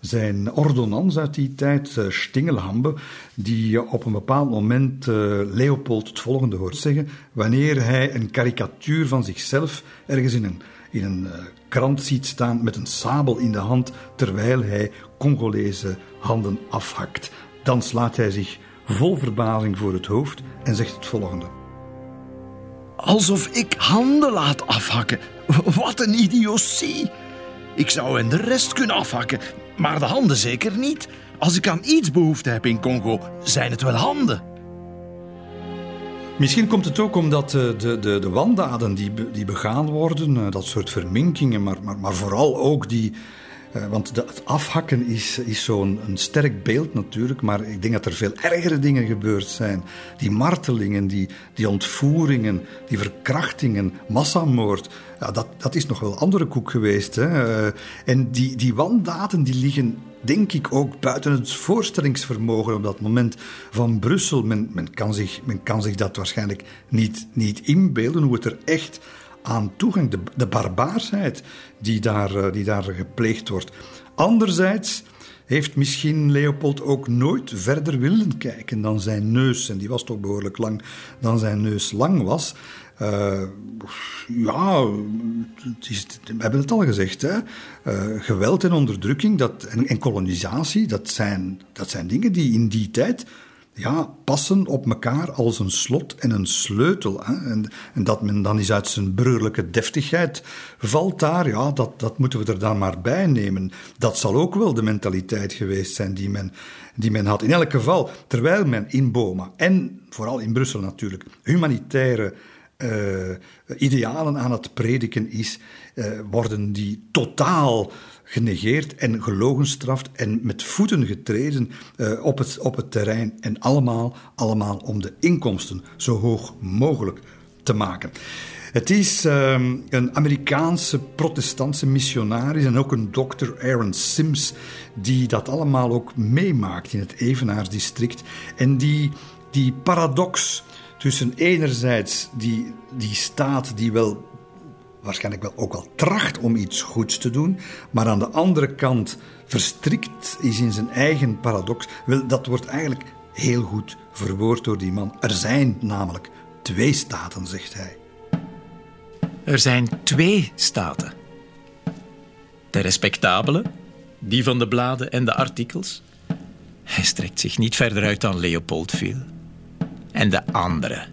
zijn ordonnans uit die tijd, uh, Stingelhambe, die op een bepaald moment uh, Leopold het volgende hoort zeggen. Wanneer hij een karikatuur van zichzelf ergens in een, in een krant ziet staan met een sabel in de hand, terwijl hij Congolese handen afhakt. Dan slaat hij zich vol verbazing voor het hoofd en zegt het volgende. Alsof ik handen laat afhakken. Wat een idiotie! Ik zou hen de rest kunnen afhakken, maar de handen zeker niet. Als ik aan iets behoefte heb in Congo, zijn het wel handen. Misschien komt het ook omdat de, de, de, de wandaden die, die begaan worden, eh, dat soort verminkingen, maar, maar, maar vooral ook die, want het afhakken is, is zo'n sterk beeld natuurlijk, maar ik denk dat er veel ergere dingen gebeurd zijn. Die martelingen, die, die ontvoeringen, die verkrachtingen, massamoord, ja, dat, dat is nog wel andere koek geweest. Hè? Uh, en die, die wandaden die liggen denk ik ook buiten het voorstellingsvermogen op dat moment van Brussel. Men, men, kan, zich, men kan zich dat waarschijnlijk niet, niet inbeelden, hoe het er echt aan toegang, de, barbaarsheid die daar, eh, die daar gepleegd wordt. Anderzijds heeft misschien Leopold ook nooit verder willen kijken dan zijn neus. En die was toch behoorlijk lang dan zijn neus lang was. Uh, ja, is, we hebben het al gezegd. Hè? Uh, geweld en onderdrukking dat, en, en, kolonisatie, dat zijn, dat zijn dingen die in die tijd ja, passen op elkaar als een slot en een sleutel. Hè? En, en, dat men dan eens uit zijn burgerlijke deftigheid valt daar, ja, dat, dat moeten we er dan maar bij nemen. Dat zal ook wel de mentaliteit geweest zijn die men, die men had. In elk geval, terwijl men in Boma en vooral in Brussel natuurlijk humanitaire uh, idealen aan het prediken is, uh, worden die totaal genegeerd en gelogenstraft en met voeten getreden uh, op, het, op het terrein. En allemaal, allemaal om de inkomsten zo hoog mogelijk te maken. Het is um, een Amerikaanse protestantse missionaris en ook een dokter, Aaron Sims, die dat allemaal ook meemaakt in het Evenaarsdistrict. En die, die paradox tussen enerzijds die, die staat die wel waarschijnlijk wel ook wel tracht om iets goeds te doen, maar aan de andere kant verstrikt is in zijn eigen paradox. Dat wordt eigenlijk heel goed verwoord door die man. Er zijn namelijk twee staten, zegt hij. Er zijn twee staten. De respectabele, die van de bladen en de artikels. Hij strekt zich niet verder uit dan Leopold viel en de andere,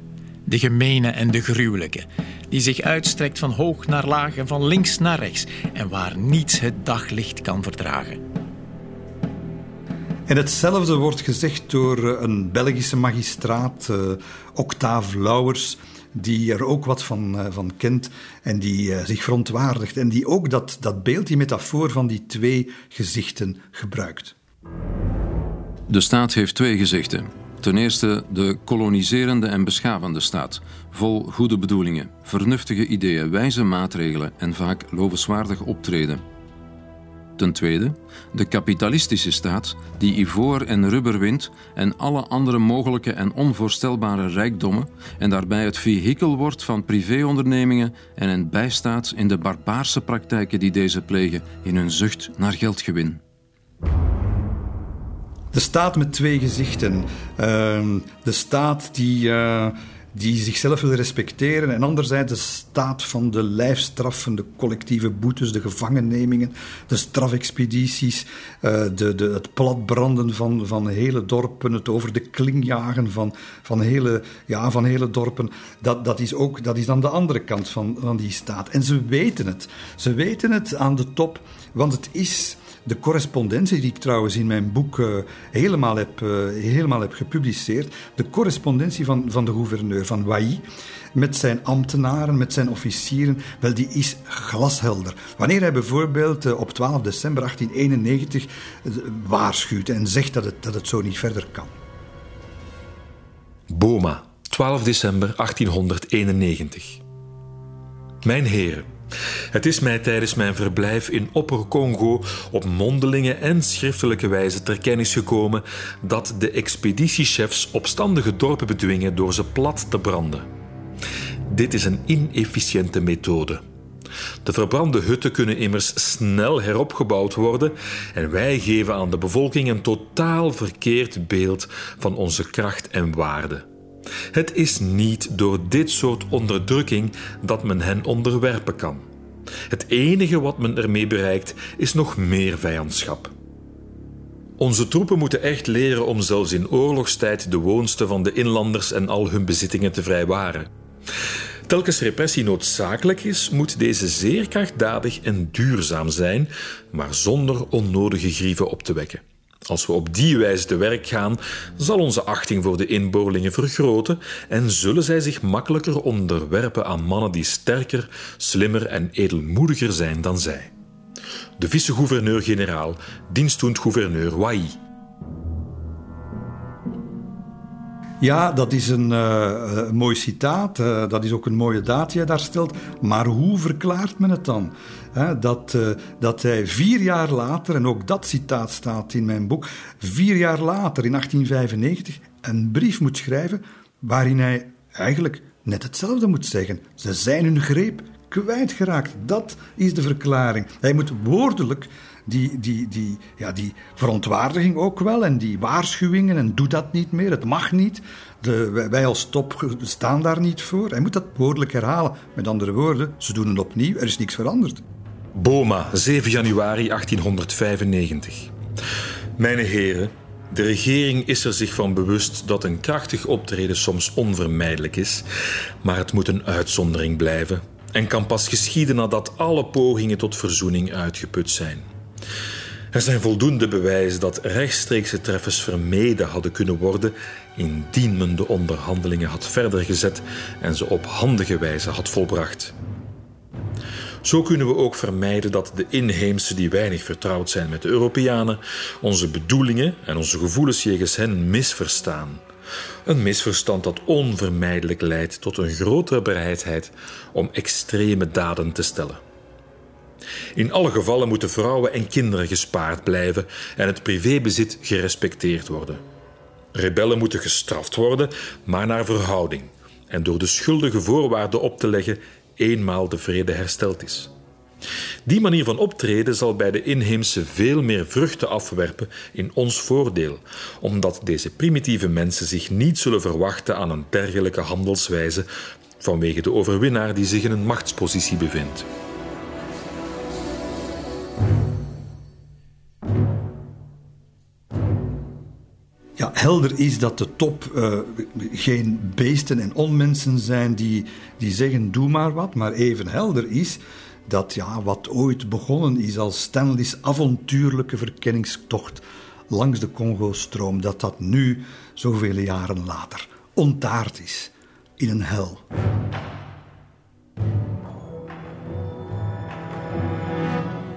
de gemene en de gruwelijke, die zich uitstrekt van hoog naar laag en van links naar rechts en waar niets het daglicht kan verdragen. En hetzelfde wordt gezegd door eh, een Belgische magistraat, uh, Octave Lauwers, die er ook wat van, uh, van kent en die uh, zich verontwaardigt en die ook dat, dat beeld, die metafoor van die twee gezichten gebruikt. De staat heeft twee gezichten. Ten eerste de koloniserende en beschavende staat, vol goede bedoelingen, vernuftige ideeën, wijze maatregelen en vaak lovenswaardig optreden. Ten tweede de kapitalistische staat, die ivoor en rubber wint en alle andere mogelijke en onvoorstelbare rijkdommen en daarbij het vehikel wordt van privéondernemingen en hen bijstaat in de barbaarse praktijken die deze plegen in hun zucht naar geldgewin. De staat met twee gezichten. Uh, de staat die, uh, die zichzelf wil respecteren. En anderzijds de staat van de lijfstraffen, de collectieve boetes, de gevangennemingen, de strafexpedities, uh, de, de, het platbranden van, van hele dorpen, het over de kling jagen van, van, hele, ja, van hele dorpen. Dat, dat, is ook, dat is dan de andere kant van, van die staat. En ze weten het. Ze weten het aan de top, want het is de correspondentie, die ik trouwens in mijn boek uh, helemaal, heb, uh, helemaal heb gepubliceerd, de correspondentie van, van de gouverneur van Wai met zijn ambtenaren, met zijn officieren, wel, die is glashelder. Wanneer hij bijvoorbeeld uh, op 12 december 1891 waarschuwt en zegt dat het, dat het zo niet verder kan. Boma, 12 december 1891. Mijn heren, het is mij tijdens mijn verblijf in Opper-Congo op mondelinge en schriftelijke wijze ter kennis gekomen dat de expeditiechefs opstandige dorpen bedwingen door ze plat te branden. Dit is een inefficiënte methode. De verbrande hutten kunnen immers snel heropgebouwd worden en wij geven aan de bevolking een totaal verkeerd beeld van onze kracht en waarde. Het is niet door dit soort onderdrukking dat men hen onderwerpen kan. Het enige wat men ermee bereikt is nog meer vijandschap. Onze troepen moeten echt leren om zelfs in oorlogstijd de woonsten van de inlanders en al hun bezittingen te vrijwaren. Telkens repressie noodzakelijk is, moet deze zeer krachtdadig en duurzaam zijn, maar zonder onnodige grieven op te wekken. Als we op die wijze te werk gaan, zal onze achting voor de inboorlingen vergroten en zullen zij zich makkelijker onderwerpen aan mannen die sterker, slimmer en edelmoediger zijn dan zij. De vice-gouverneur-generaal, dienstdoend gouverneur Wai. Ja, dat is een uh, mooi citaat. Uh, dat is ook een mooie daad die hij daar stelt. Maar hoe verklaart men het dan? Dat, uh, dat hij vier jaar later, en ook dat citaat staat in mijn boek, vier jaar later, in 1895, een brief moet schrijven waarin hij eigenlijk net hetzelfde moet zeggen. Ze zijn hun greep kwijtgeraakt. Dat is de verklaring. Hij moet woordelijk die, die, die, ja, die verontwaardiging ook wel en die waarschuwingen en doe dat niet meer, het mag niet. De, wij als top staan daar niet voor. Hij moet dat woordelijk herhalen. Met andere woorden, ze doen het opnieuw, er is niks veranderd. Boma, 7 januari 1895. Mijn heren, de regering is er zich van bewust dat een krachtig optreden soms onvermijdelijk is, maar het moet een uitzondering blijven en kan pas geschieden nadat alle pogingen tot verzoening uitgeput zijn. Er zijn voldoende bewijzen dat rechtstreekse treffers vermeden hadden kunnen worden indien men de onderhandelingen had verder gezet en ze op handige wijze had volbracht. Zo kunnen we ook vermijden dat de inheemse die weinig vertrouwd zijn met de Europeanen onze bedoelingen en onze gevoelens jegens hen misverstaan. Een misverstand dat onvermijdelijk leidt tot een grotere bereidheid om extreme daden te stellen. In alle gevallen moeten vrouwen en kinderen gespaard blijven en het privébezit gerespecteerd worden. Rebellen moeten gestraft worden, maar naar verhouding en door de schuldige voorwaarden op te leggen eenmaal de vrede hersteld is. Die manier van optreden zal bij de inheemse veel meer vruchten afwerpen in ons voordeel, omdat deze primitieve mensen zich niet zullen verwachten aan een dergelijke handelswijze vanwege de overwinnaar die zich in een machtspositie bevindt. Helder is dat de top uh, geen beesten en onmensen zijn die, die zeggen doe maar wat, maar even helder is dat ja, wat ooit begonnen is als Stanley's avontuurlijke verkenningstocht langs de Congo-stroom, dat dat nu, zoveel jaren later, ontaard is in een hel.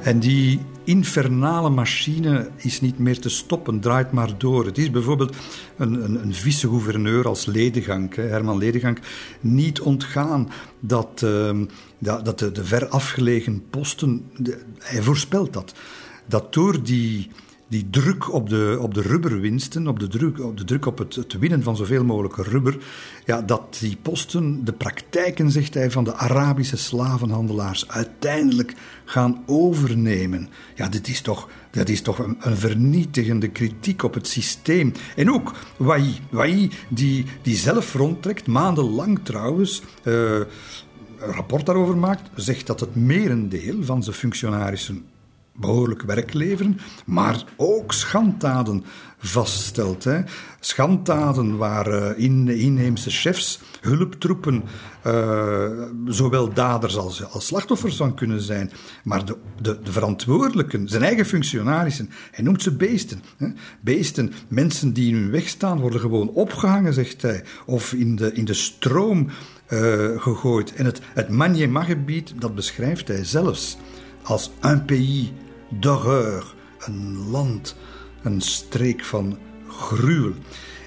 En die infernale machine is niet meer te stoppen, draait maar door. Het is bijvoorbeeld een, een, een vice-gouverneur als Ledegank, Herman Ledegank, niet ontgaan dat, uh, dat, de, de ver afgelegen posten, hij voorspelt dat, dat door die die druk op de, op de rubberwinsten, op de druk op, de druk op het, winnen van zoveel mogelijk rubber, ja, dat die posten de praktijken, zegt hij, van de Arabische slavenhandelaars uiteindelijk gaan overnemen. Ja, dit is toch, dat is toch een, vernietigende kritiek op het systeem. En ook Wai, Wai die, die zelf rondtrekt, maandenlang trouwens. Uh, een rapport daarover maakt, zegt dat het merendeel van zijn functionarissen behoorlijk werk leveren, maar ook schanddaden vaststelt. Hè. Schanddaden waar uh, in, inheemse chefs, hulptroepen, uh, zowel daders als, als slachtoffers van kunnen zijn. Maar de, de, de verantwoordelijken, zijn eigen functionarissen, hij noemt ze beesten. Hè. Beesten, mensen die in hun weg staan, worden gewoon opgehangen, zegt hij, of in de, in de stroom uh, gegooid. En het, het Maniema-gebied, dat beschrijft hij zelfs als un pays d'horreur, een land, een streek van gruwel.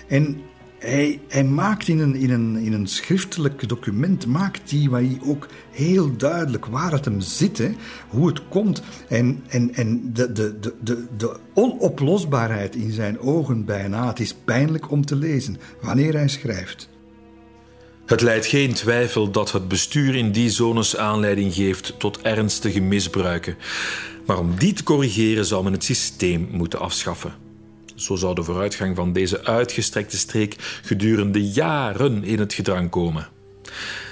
En hij, hij, maakt in een, in, een, in een schriftelijk document, maakt hij, ook heel duidelijk waar het hem zit, hoe het komt. En, en, en de, de, de, de, de onoplosbaarheid in zijn ogen bijna. Het is pijnlijk om te lezen wanneer hij schrijft. Het leidt geen twijfel dat het bestuur in die zones aanleiding geeft tot ernstige misbruiken. Maar om die te corrigeren zou men het systeem moeten afschaffen. Zo zou de vooruitgang van deze uitgestrekte streek gedurende jaren in het gedrang komen.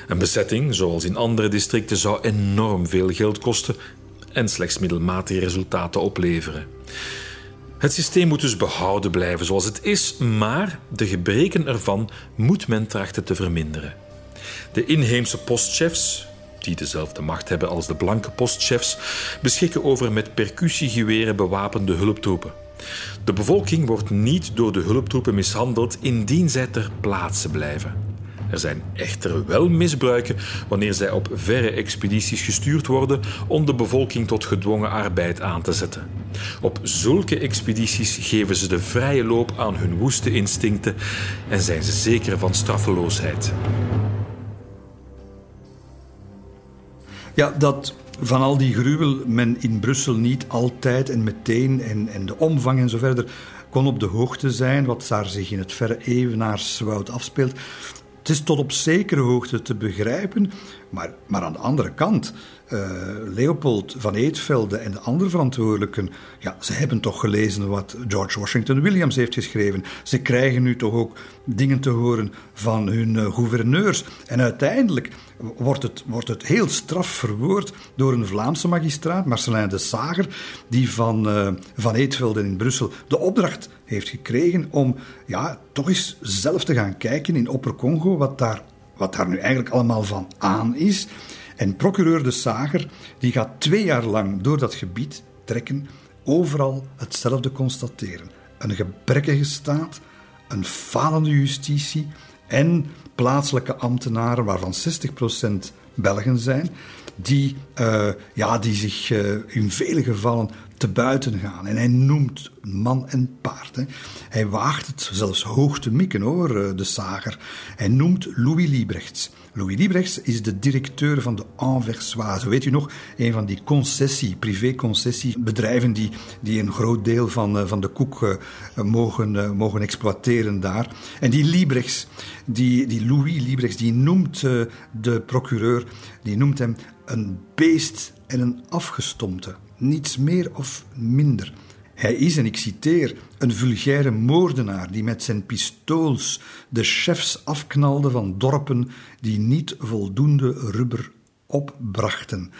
Een bezetting, zoals in andere districten, zou enorm veel geld kosten en slechts middelmatige resultaten opleveren. Het systeem moet dus behouden blijven zoals het is, maar de gebreken ervan moet men trachten te verminderen. De inheemse postchefs, die dezelfde macht hebben als de blanke postchefs, beschikken over met percussiegeweren bewapende hulptroepen. De bevolking wordt niet door de hulptroepen mishandeld indien zij ter plaatse blijven. Er zijn echter wel misbruiken wanneer zij op verre expedities gestuurd worden om de bevolking tot gedwongen arbeid aan te zetten. Op zulke expedities geven ze de vrije loop aan hun woeste instincten en zijn ze zeker van straffeloosheid. Ja, dat van al die gruwel men in Brussel niet altijd en meteen en, en de omvang en zo verder kon op de hoogte zijn wat daar zich in het verre Evenaarswoud afspeelt. Het is tot op zekere hoogte te begrijpen, maar, maar aan de andere kant, uh, Leopold van Eetvelde en de andere verantwoordelijken, ja, ze hebben toch gelezen wat George Washington Williams heeft geschreven. Ze krijgen nu toch ook dingen te horen van hun uh, gouverneurs. En uiteindelijk wordt het, wordt het heel straf verwoord door een Vlaamse magistraat, Marcelin de Sager, die van, uh, van Eetvelde in Brussel de opdracht heeft gekregen om ja, toch eens zelf te gaan kijken in Opper-Congo wat daar, wat daar nu eigenlijk allemaal van aan is. En procureur de Sager die gaat twee jaar lang door dat gebied trekken, overal hetzelfde constateren. Een gebrekkige staat, een falende justitie en plaatselijke ambtenaren, waarvan 60% Belgen zijn, die, uh, ja, die zich uh, in vele gevallen te buiten gaan. En hij noemt man en paard. Hè. Hij waagt het zelfs hoog te mikken hoor, eh, de zager. Hij noemt Louis Liebrechts. Louis Liebrechts is de directeur van de Anversoise. Weet u nog, een van die concessie, privé-concessiebedrijven die, die een groot deel van, eh, van de koek uh, mogen, uh, mogen exploiteren daar. En die Liebrechts, die, die Louis Liebrechts, die noemt de procureur, die noemt hem een beest en een afgestompte niets meer of minder. Hij is, en ik citeer, een vulgaire moordenaar die met zijn pistools de chefs afknalde van dorpen die niet voldoende rubber opbrachten.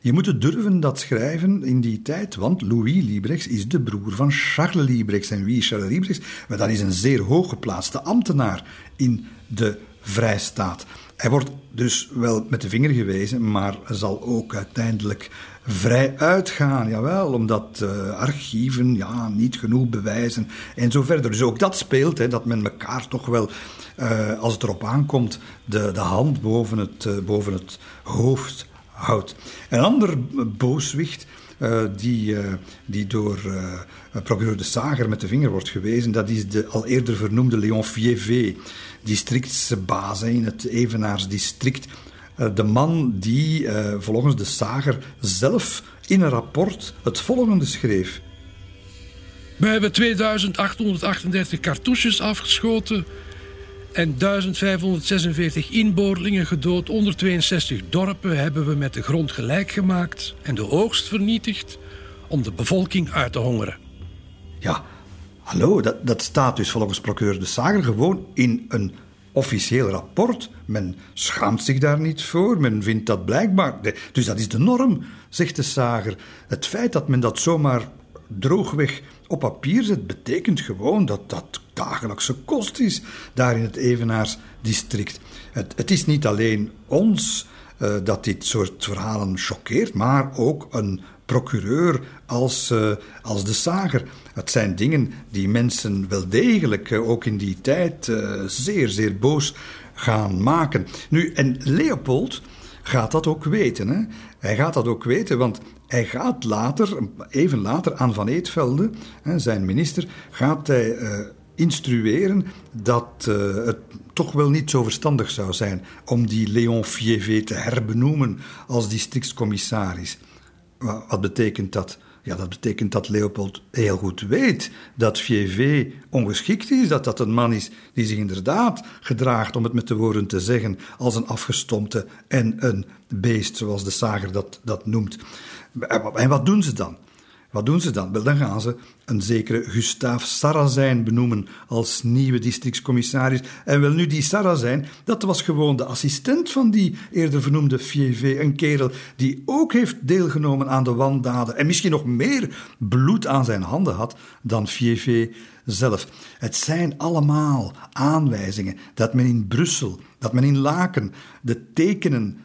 Je moet durven dat schrijven in die tijd, want Louis Liebrechts is de broer van Charles Liebrechts. En wie is Charles Liebrechts? Maar dat is een zeer hooggeplaatste ambtenaar in de Vrijstaat. Hij wordt dus wel met de vinger gewezen, maar zal ook uiteindelijk vrij uitgaan. Jawel, omdat uh, archieven ja, niet genoeg bewijzen en zo verder. Dus ook dat speelt, hè, dat men elkaar toch wel, uh, als het erop aankomt, de, de hand boven het, uh, boven het hoofd houdt. Een ander booswicht. Die, die door uh, procureur de Sager met de vinger wordt gewezen, dat is de al eerder vernoemde Leon Fievé, districtsbaas in het Evenaarsdistrict eh, de man die uh, volgens de zager zelf in een rapport het volgende schreef. We hebben 2838 cartouches afgeschoten en 1546 inboorlingen gedood. Onder 62 dorpen hebben we met de grond gelijk gemaakt en de oogst vernietigd om de bevolking uit te hongeren. Ja, hallo, dat, dat staat dus volgens procureur De Sager gewoon in een officieel rapport. Men schaamt zich daar niet voor, men vindt dat blijkbaar. Dus dat is de norm, zegt De Sager. Het feit dat men dat zomaar droogweg op papier zet, betekent gewoon dat dat dagelijkse kost is daar in het Evenaarsdistrict. Het, het is niet alleen ons uh, dat dit soort verhalen choqueert, maar ook een procureur als, uh, als de zager. Het zijn dingen die mensen wel degelijk, uh, ook in die tijd, zeer, zeer boos gaan maken. Nu, en Leopold gaat dat ook weten. Hè? Hij gaat dat ook weten, want hij gaat later, even later aan Van Eetvelde, zijn minister, gaat hij instrueren dat het toch wel niet zo verstandig zou zijn om die Léon Fievé te herbenoemen als districtscommissaris. Wat betekent dat? Ja, dat betekent dat Leopold heel goed weet dat Fievé ongeschikt is, dat dat een man is die zich inderdaad gedraagt, om het met de woorden te zeggen, als een afgestompte en een beest, zoals de zager dat, dat noemt. En wat doen ze dan? Wat doen ze dan? Wel, dan gaan ze een zekere Gustave Sarrazijn benoemen als nieuwe districtscommissaris. En wel nu, die Sarrazijn, dat was gewoon de assistent van die eerder vernoemde Fievé. Een kerel die ook heeft deelgenomen aan de wandaden en misschien nog meer bloed aan zijn handen had dan Fievé zelf. Het zijn allemaal aanwijzingen dat men in Brussel, dat men in Laken de tekenen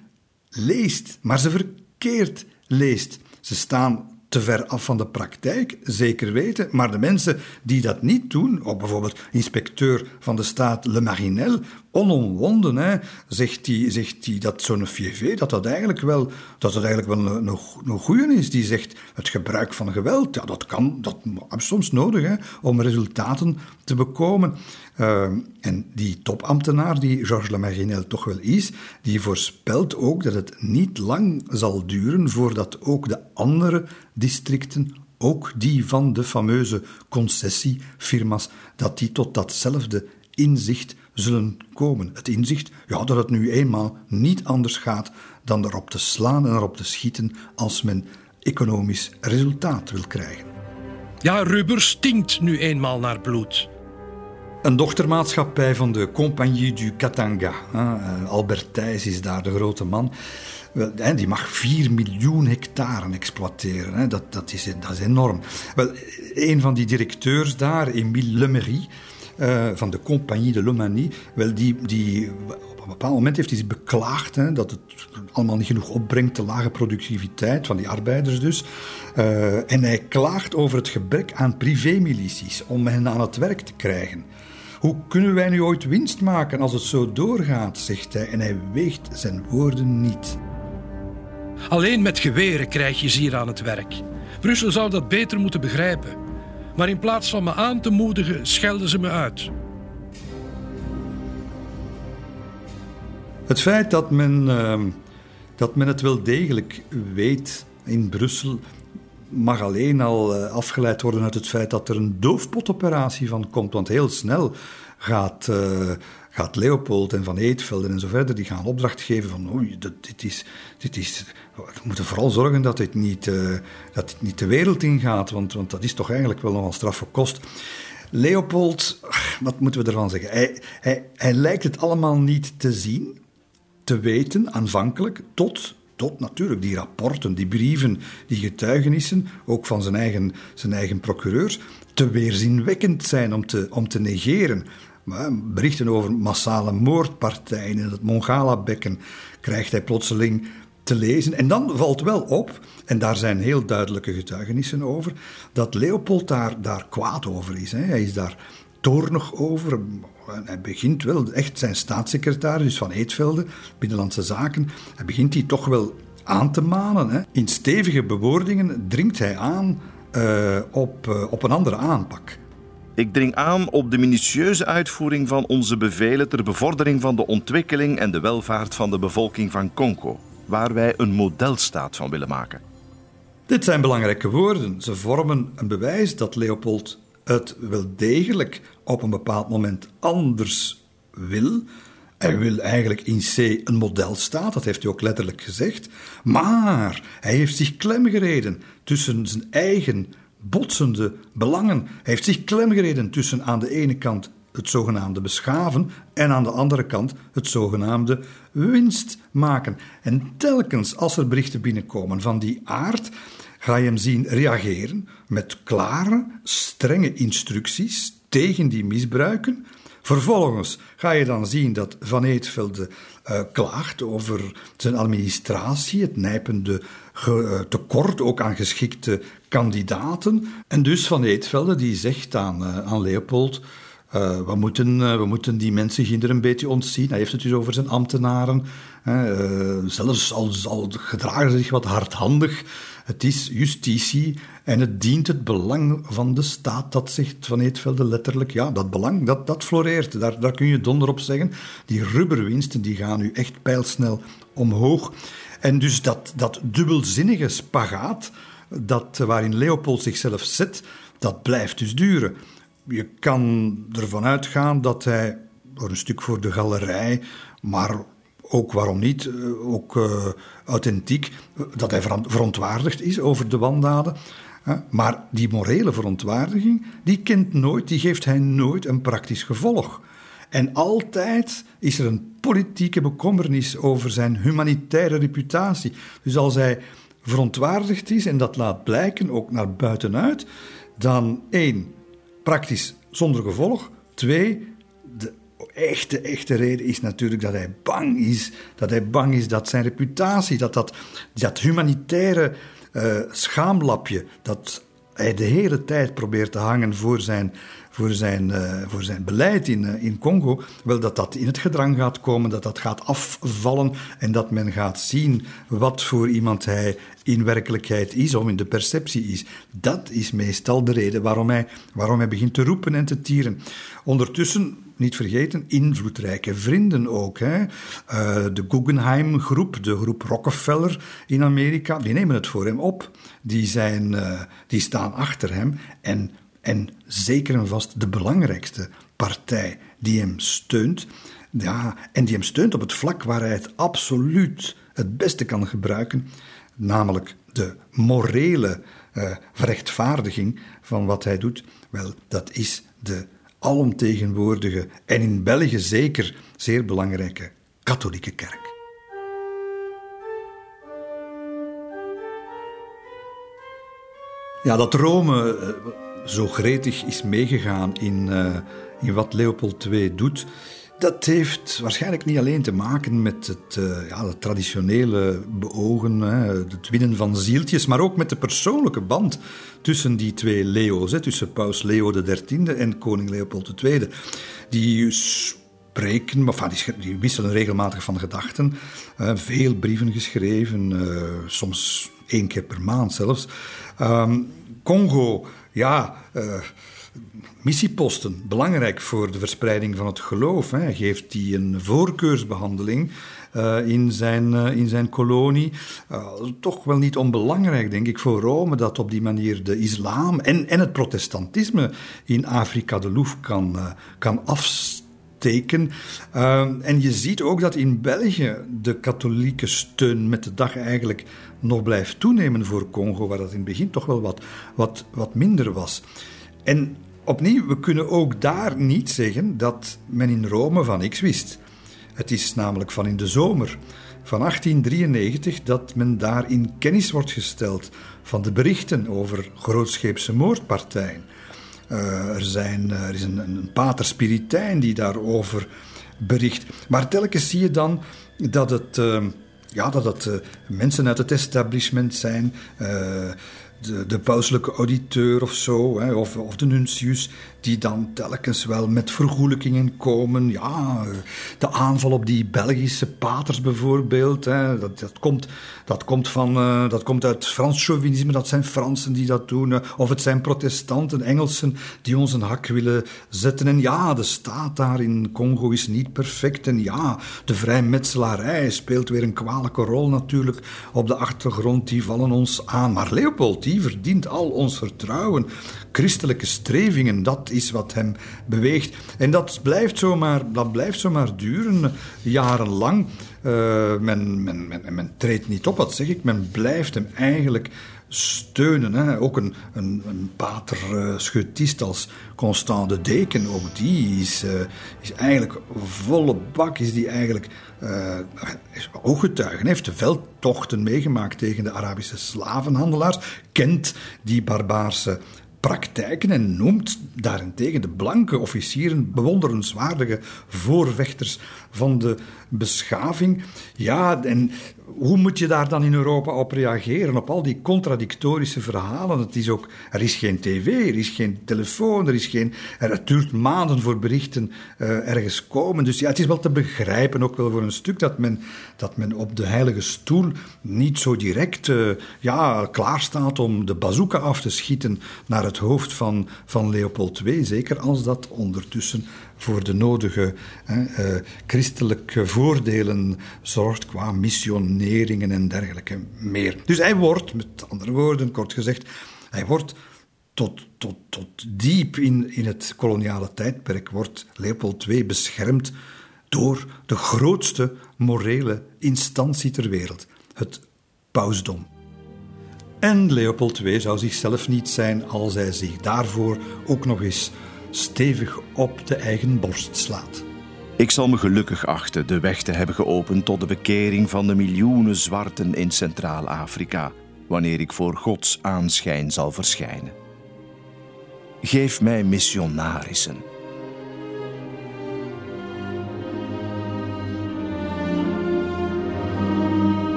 leest, maar ze verkeerd leest. Ze staan te ver af van de praktijk, zeker weten. Maar de mensen die dat niet doen, of bijvoorbeeld inspecteur van de staat Le Marinel, onomwonden, hè, zegt hij zegt die dat zo'n FIV, dat dat eigenlijk wel, dat dat eigenlijk wel een, een, goeie is. Die zegt het gebruik van geweld, ja, dat kan, dat soms nodig hè, om resultaten te bekomen. Uh, en die topambtenaar, die Georges Lamarinel toch wel is, die voorspelt ook dat het niet lang zal duren voordat ook de andere districten, ook die van de fameuze concessiefirma's, dat die tot datzelfde inzicht zullen komen. Het inzicht ja, dat het nu eenmaal niet anders gaat dan erop te slaan en erop te schieten als men economisch resultaat wil krijgen. Ja, rubber stinkt nu eenmaal naar bloed. Een dochtermaatschappij van de Compagnie du Katanga. Eh, Albert Thijs is daar de grote man. Die mag 4 miljoen hectare exploiteren. Dat, dat, is, dat is enorm. Wel, een van die directeurs daar, Emile Lemery, uh, van de Compagnie de Lomanie, wel, die, die, op een bepaald moment heeft hij zich beklaagd hè, dat het allemaal niet genoeg opbrengt, de lage productiviteit van die arbeiders dus. Uh, en hij klaagt over het gebrek aan privémilities om hen aan het werk te krijgen. Hoe kunnen wij nu ooit winst maken als het zo doorgaat, zegt hij, en hij weegt zijn woorden niet. Alleen met geweren krijg je ze hier aan het werk. Brussel zou dat beter moeten begrijpen. Maar in plaats van me aan te moedigen, schelden ze me uit. Het feit dat men, uh, dat men het wel degelijk weet in Brussel mag alleen al uh, afgeleid worden uit het feit dat er een doofpotoperatie van komt. Want heel snel gaat, uh, gaat Leopold en Van Eetvelden en zo verder, die gaan opdracht geven van oei, dit, is, dit is, we moeten vooral zorgen dat dit niet, uh, dat dit niet de wereld ingaat, want, want dat is toch eigenlijk wel nogal straffe kost. Leopold, wat moeten we ervan zeggen? Hij, hij, hij lijkt het allemaal niet te zien, te weten aanvankelijk, tot tot natuurlijk die rapporten, die brieven, die getuigenissen, ook van zijn eigen, zijn eigen procureurs, te weerzinwekkend zijn om te, om te negeren. Berichten over massale moordpartijen in het Mongala-bekken krijgt hij plotseling te lezen. En dan valt wel op, en daar zijn heel duidelijke getuigenissen over, dat Leopold daar, daar kwaad over is. Hè. Hij is daar toornig over. Hij begint wel echt zijn staatssecretaris van Eetvelde, Binnenlandse Zaken, hij begint die toch wel aan te manen. Hè. In stevige bewoordingen dringt hij aan uh, op, uh, op een andere aanpak. Ik dring aan op de minutieuze uitvoering van onze bevelen ter bevordering van de ontwikkeling en de welvaart van de bevolking van Congo, waar wij een modelstaat van willen maken. Dit zijn belangrijke woorden. Ze vormen een bewijs dat Leopold het wel degelijk op een bepaald moment anders wil. Hij wil eigenlijk in C een modelstaat, dat heeft hij ook letterlijk gezegd. Maar hij heeft zich klemgereden tussen zijn eigen botsende belangen. Hij heeft zich klemgereden tussen aan de ene kant het zogenaamde beschaven en aan de andere kant het zogenaamde winst maken. En telkens als er berichten binnenkomen van die aard, ga je hem zien reageren met klare, strenge instructies tegen die misbruiken. Vervolgens ga je dan zien dat Van Eetvelde uh, klaagt over zijn administratie, het nijpende uh, tekort ook aan geschikte kandidaten. En dus Van Eetvelde die zegt aan, uh, aan Leopold uh, we, moeten, uh, we moeten die mensen ginder een beetje ontzien. Hij heeft het dus over zijn ambtenaren. Uh, zelfs al, al gedragen ze zich wat hardhandig. Het is justitie en het dient het belang van de staat. Dat zegt Van Eetvelde letterlijk. Ja, dat belang, dat, dat floreert. Daar, daar kun je donder op zeggen. Die rubberwinsten die gaan nu echt pijlsnel omhoog. En dus dat, dat dubbelzinnige spagaat dat, waarin Leopold zichzelf zet, dat blijft dus duren je kan ervan uitgaan dat hij, voor een stuk voor de galerij, maar ook waarom niet, eh, ook uh, authentiek, dat hij verontwaardigd is over de wandaden. Maar die morele verontwaardiging, die kent nooit, die geeft hij nooit een praktisch gevolg. En altijd is er een politieke bekommernis over zijn humanitaire reputatie. Dus als hij verontwaardigd is en dat laat blijken, ook naar buitenuit, dan één, praktisch zonder gevolg. Twee, de echte, echte reden is natuurlijk dat hij bang is. Dat hij bang is dat zijn reputatie, dat dat, dat humanitaire uh, schaamlapje, dat hij de hele tijd probeert te hangen voor zijn, voor zijn, uh, voor zijn beleid in, uh, in Congo, wel dat dat in het gedrang gaat komen, dat dat gaat afvallen en dat men gaat zien wat voor iemand hij in werkelijkheid is of in de perceptie is. Dat is meestal de reden waarom hij, waarom hij begint te roepen en te tieren. Ondertussen niet vergeten, invloedrijke vrienden ook. Hè. Uh, de Guggenheim-groep, de groep Rockefeller in Amerika, die nemen het voor hem op. Die, zijn, die staan achter hem. En, en zeker en vast de belangrijkste partij die hem steunt. Ja, en die hem steunt op het vlak waar hij het absoluut het beste kan gebruiken, namelijk de morele uh, rechtvaardiging van wat hij doet. Wel, dat is de alomtegenwoordige en in België zeker zeer belangrijke katholieke kerk. Ja, dat Rome eh, zo gretig is meegegaan in, uh, in wat Leopold II doet, dat heeft waarschijnlijk niet alleen te maken met het, uh, ja, het traditionele beogen, hè, het winnen van zieltjes, maar ook met de persoonlijke band tussen die twee Leo's, hè, tussen paus Leo XIII en koning Leopold II. Die spreken, enfin, die, die wisselen regelmatig van gedachten, uh, veel brieven geschreven, soms één keer per maand zelfs. Um, Congo, ja missieposten, belangrijk voor de verspreiding van het geloof. Hij geeft die een voorkeursbehandeling uh, in, zijn, uh, in zijn kolonie. Toch wel niet onbelangrijk, denk ik, voor Rome, dat op die manier de islam en, en het protestantisme in Afrika de loef kan, kan afsteken. en je ziet ook dat in België de katholieke steun met de dag eigenlijk nog blijft toenemen voor Congo, waar dat in het begin toch wel wat, wat, wat minder was. En opnieuw, we kunnen ook daar niet zeggen dat men in Rome van niks wist. Het is namelijk van in de zomer van 1893 dat men daar in kennis wordt gesteld van de berichten over grootscheepse moordpartijen. Uh, er, zijn, er is een, een pater Spiritijn die daarover bericht. Maar telkens zie je dan dat het, uh, ja, dat het mensen uit het establishment zijn de, de pauselijke auditeur of zo, hè, of, of de nuntius, die dan telkens wel met vergoelijkingen komen. Ja, de aanval op die Belgische paters bijvoorbeeld, hè, dat, dat, komt, dat, komt van, uh, dat komt uit Frans chauvinisme, dat zijn Fransen die dat doen. Uh, of het zijn protestanten, Engelsen, die ons een hak willen zetten. En ja, de staat daar in Congo is niet perfect. En ja, de vrijmetselarij speelt weer een kwalijke rol natuurlijk op de achtergrond. Die vallen ons aan. Maar Leopold, die verdient al ons vertrouwen. Christelijke strevingen, dat is wat hem beweegt. En dat blijft zomaar, dat blijft zomaar duren, jarenlang. Uh, men, men, men, men treedt niet op, wat zeg ik. Men blijft hem eigenlijk steunen. Hè. Ook een, een, een pater schutist als Constant de Deken, ook die is, uh, is eigenlijk volle bak, is die eigenlijk uh, is ooggetuigen. Heeft de veldtochten meegemaakt tegen de Arabische slavenhandelaars, kent die barbaarse praktijken en noemt daarentegen de blanke officieren bewonderenswaardige voorvechters van de beschaving. Ja, en hoe moet je daar dan in Europa op reageren? Op al die contradictorische verhalen. Het is ook, er is geen tv, er is geen telefoon, er is geen. Het duurt maanden voor berichten uh, ergens komen. Dus ja, het is wel te begrijpen, ook wel voor een stuk, dat men, dat men op de heilige stoel niet zo direct uh, ja, klaar staat om de bazooka af te schieten naar het hoofd van, van Leopold II. Zeker als dat ondertussen voor de nodige hè, uh, christelijke voordelen zorgt qua missioneringen en dergelijke meer. Dus hij wordt, met andere woorden, kort gezegd, hij wordt tot, tot, tot diep in, in het koloniale tijdperk, wordt Leopold II beschermd door de grootste morele instantie ter wereld, het pausdom. En Leopold II zou zichzelf niet zijn als hij zich daarvoor ook nog eens stevig op de eigen borst slaat. Ik zal me gelukkig achten de weg te hebben geopend tot de bekering van de miljoenen zwarten in Centraal-Afrika, wanneer ik voor Gods aanschijn zal verschijnen. Geef mij missionarissen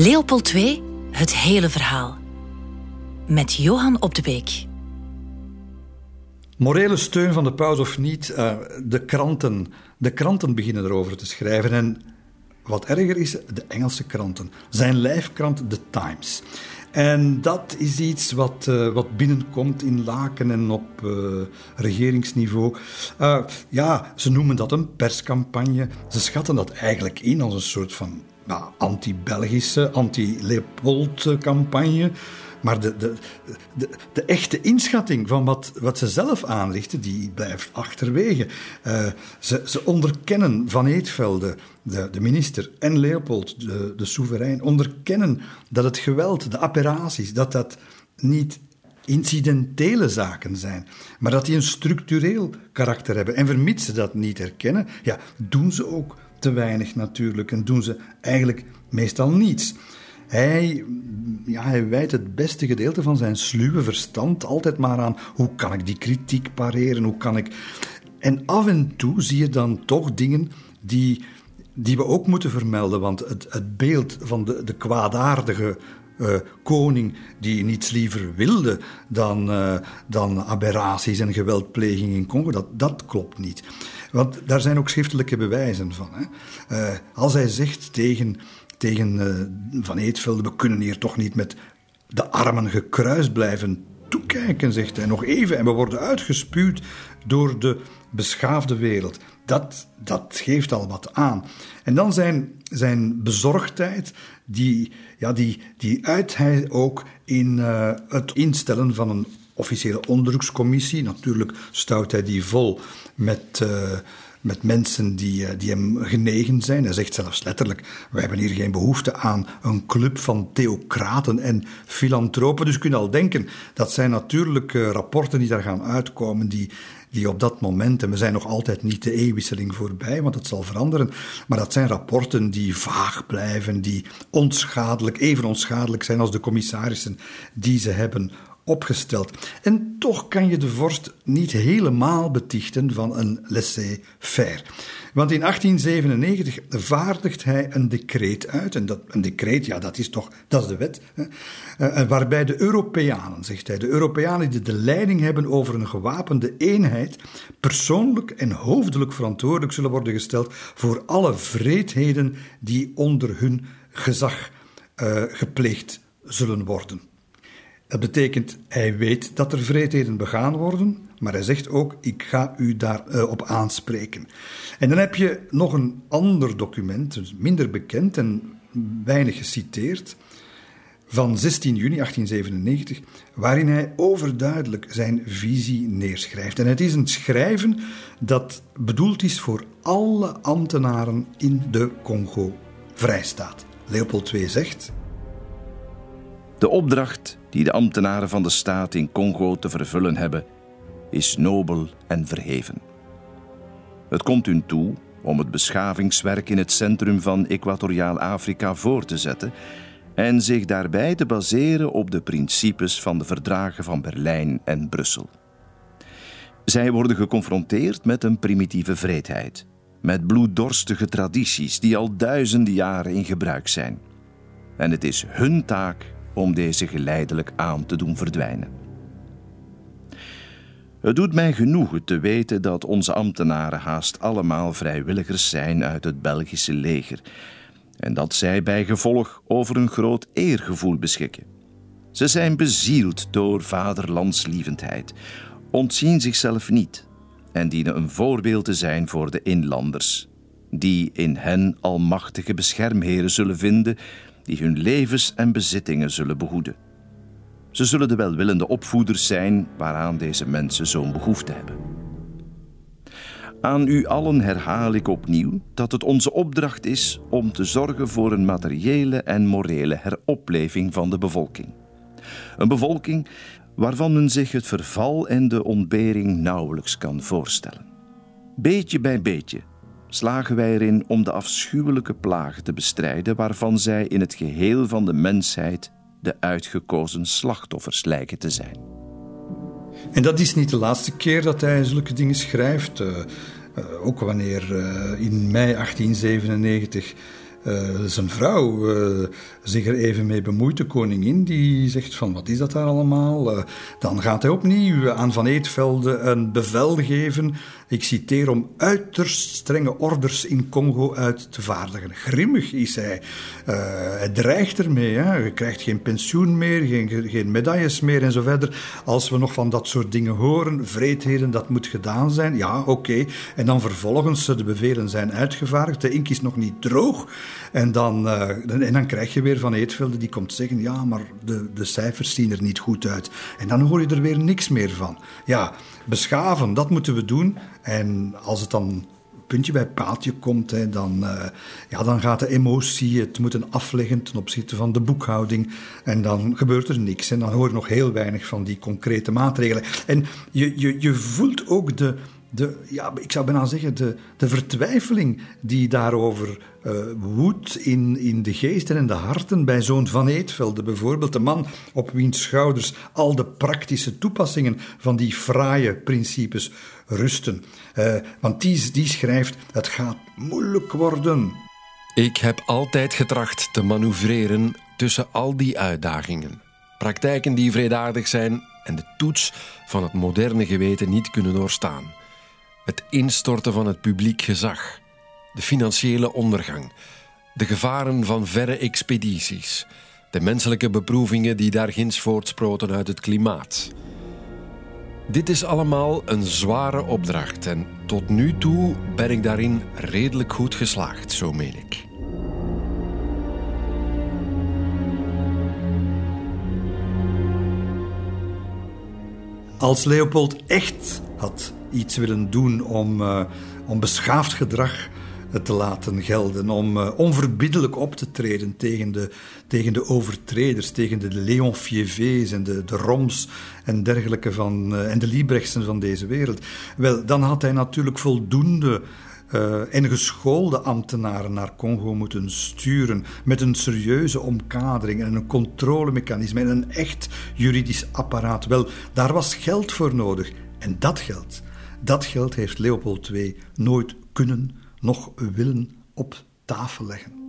Leopold II, het hele verhaal. Met Johan Op de Beek. Morele steun van de paus of niet, uh, de, kranten, de kranten beginnen erover te schrijven. En wat erger is, de Engelse kranten. Zijn lijfkrant The Times. En dat is iets wat, uh, wat binnenkomt in Laken en op uh, regeringsniveau. Ja, ze noemen dat een perscampagne. Ze schatten dat eigenlijk in als een soort van anti-Belgische, anti-Leopold-campagne. Maar de, de, de, de, echte inschatting van wat, wat ze zelf aanrichten, die blijft achterwege. Uh, ze, ze onderkennen Van Eetvelde, de, de minister, en Leopold, de, de soeverein, onderkennen dat het geweld, de apparaties, dat dat niet incidentele zaken zijn, maar dat die een structureel karakter hebben. En vermits ze dat niet herkennen, ja, doen ze ook te weinig natuurlijk en doen ze eigenlijk meestal niets. Hij, ja, hij wijt het beste gedeelte van zijn sluwe verstand altijd maar aan hoe kan ik die kritiek pareren, hoe kan ik... En af en toe zie je dan toch dingen die, die we ook moeten vermelden, want het, het beeld van de, de kwaadaardige uh, koning die niets liever wilde dan, uh, dan aberraties en geweldpleging in Congo, dat, dat klopt niet. Want daar zijn ook schriftelijke bewijzen van. Hè. Uh, als hij zegt tegen, tegen Van Eetvelde, we kunnen hier toch niet met de armen gekruist blijven toekijken, zegt hij nog even, en we worden uitgespuwd door de beschaafde wereld. Dat, dat geeft al wat aan. En dan zijn, zijn bezorgdheid, die, ja, die, die uit hij ook in uh, het instellen van een officiële onderzoekscommissie. Natuurlijk stout hij die vol met. Uh, met mensen die, eh, die hem genegen zijn. Hij zegt zelfs letterlijk: Wij hebben hier geen behoefte aan een club van theocraten en filantropen. Dus je kunt al denken, dat zijn natuurlijk rapporten die daar gaan uitkomen, die, die op dat moment, en we zijn nog altijd niet de eeuwwisseling voorbij, want het zal veranderen, maar dat zijn rapporten die vaag blijven, die onschadelijk, even onschadelijk zijn als de commissarissen die ze hebben opgesteld. En toch kan je de vorst niet helemaal betichten van een laissez-faire. Want in 1897 vaardigt hij een decreet uit. En dat, een decreet, ja, dat is toch, dat is de wet. Hè, uh, waarbij de Europeanen, zegt hij, de Europeanen die de leiding hebben over een gewapende eenheid, persoonlijk en hoofdelijk verantwoordelijk zullen worden gesteld voor alle vreedheden die onder hun gezag uh, gepleegd zullen worden. Dat betekent, hij weet dat er vreedheden begaan worden, maar hij zegt ook, ik ga u daarop uh, op aanspreken. En dan heb je nog een ander document, dus minder bekend en weinig geciteerd, van 16 juni 1897, waarin hij overduidelijk zijn visie neerschrijft. En het is een schrijven dat bedoeld is voor alle ambtenaren in de Congo-vrijstaat. Leopold II zegt. De opdracht die de ambtenaren van de staat in Congo te vervullen hebben, is nobel en verheven. Het komt hun toe om het beschavingswerk in het centrum van Equatoriaal Afrika voor te zetten en zich daarbij te baseren op de principes van de verdragen van Berlijn en Brussel. Zij worden geconfronteerd met een primitieve vreedheid, met bloeddorstige tradities die al duizenden jaren in gebruik zijn. En het is hun taak om deze geleidelijk aan te doen verdwijnen. Het doet mij genoegen te weten dat onze ambtenaren haast allemaal vrijwilligers zijn uit het Belgische leger en dat zij bij gevolg over een groot eergevoel beschikken. Ze zijn bezield door vaderlandslievendheid, ontzien zichzelf niet en dienen een voorbeeld te zijn voor de inlanders, die in hen almachtige beschermheren zullen vinden die hun levens en bezittingen zullen behoeden. Ze zullen de welwillende opvoeders zijn waaraan deze mensen zo'n behoefte hebben. Aan u allen herhaal ik opnieuw dat het onze opdracht is om te zorgen voor een materiële en morele heropleving van de bevolking. Een bevolking waarvan men zich het verval en de ontbering nauwelijks kan voorstellen. Beetje bij beetje slagen wij erin om de afschuwelijke plagen te bestrijden waarvan zij in het geheel van de mensheid de uitgekozen slachtoffers lijken te zijn. En dat is niet de laatste keer dat hij zulke dingen schrijft. Uh, uh, ook wanneer uh, in mei 1897 zijn vrouw zich er even mee bemoeit, de koningin, die zegt van wat is dat daar allemaal? dan gaat hij opnieuw aan Van Eetvelde een bevel geven ik citeer om uiterst strenge orders in Congo uit te vaardigen. Grimmig is hij. Uh, hij dreigt ermee. Hè. Je krijgt geen pensioen meer, geen, geen medailles meer en zo verder. Als we nog van dat soort dingen horen, vreedheden, dat moet gedaan zijn. Ja, oké. En dan vervolgens, de bevelen zijn uitgevaardigd, de ink is nog niet droog. En dan, uh, en dan krijg je weer van Eetvelde die komt zeggen: ja, maar de, de cijfers zien er niet goed uit. En dan hoor je er weer niks meer van. Ja, beschaven, dat moeten we doen. En als het dan puntje bij paaltje komt, hè, dan, uh, ja, dan gaat de emotie het moeten afleggen ten opzichte van de boekhouding. En dan gebeurt er niks. En dan hoor je nog heel weinig van die concrete maatregelen. En je, je, je voelt ook de, de, ja, ik zou bijna zeggen, de, de vertwijfeling die daarover uh, woedt in, in de geesten en de harten bij zo'n Van Eetvelde bijvoorbeeld. De man op wiens schouders al de praktische toepassingen van die fraaie principes rusten. Uh, want die, die schrijft, het gaat moeilijk worden Ik heb altijd getracht te manoeuvreren tussen al die uitdagingen. Praktijken die vredaardig zijn en de toets van het moderne geweten niet kunnen doorstaan. Het instorten van het publiek gezag, de financiële ondergang, de gevaren van verre expedities, de menselijke beproevingen die daarginds voortsproten uit het klimaat. Dit is allemaal een zware opdracht en tot nu toe ben ik daarin redelijk goed geslaagd, zo meen ik. Als Leopold echt had iets willen doen om, uh, om beschaafd gedrag te laten gelden, om uh, onverbiddelijk op te treden tegen de, tegen de overtreders, tegen de Leon Fievés en de, de Roms en dergelijke van, en de Liebrechtsen van deze wereld. Wel, dan had hij natuurlijk voldoende uh, en geschoolde ambtenaren naar Congo moeten sturen met een serieuze omkadering en een controlemechanisme en een echt juridisch apparaat. Wel, daar was geld voor nodig. En dat geld, dat geld heeft Leopold II nooit kunnen nog willen op tafel leggen.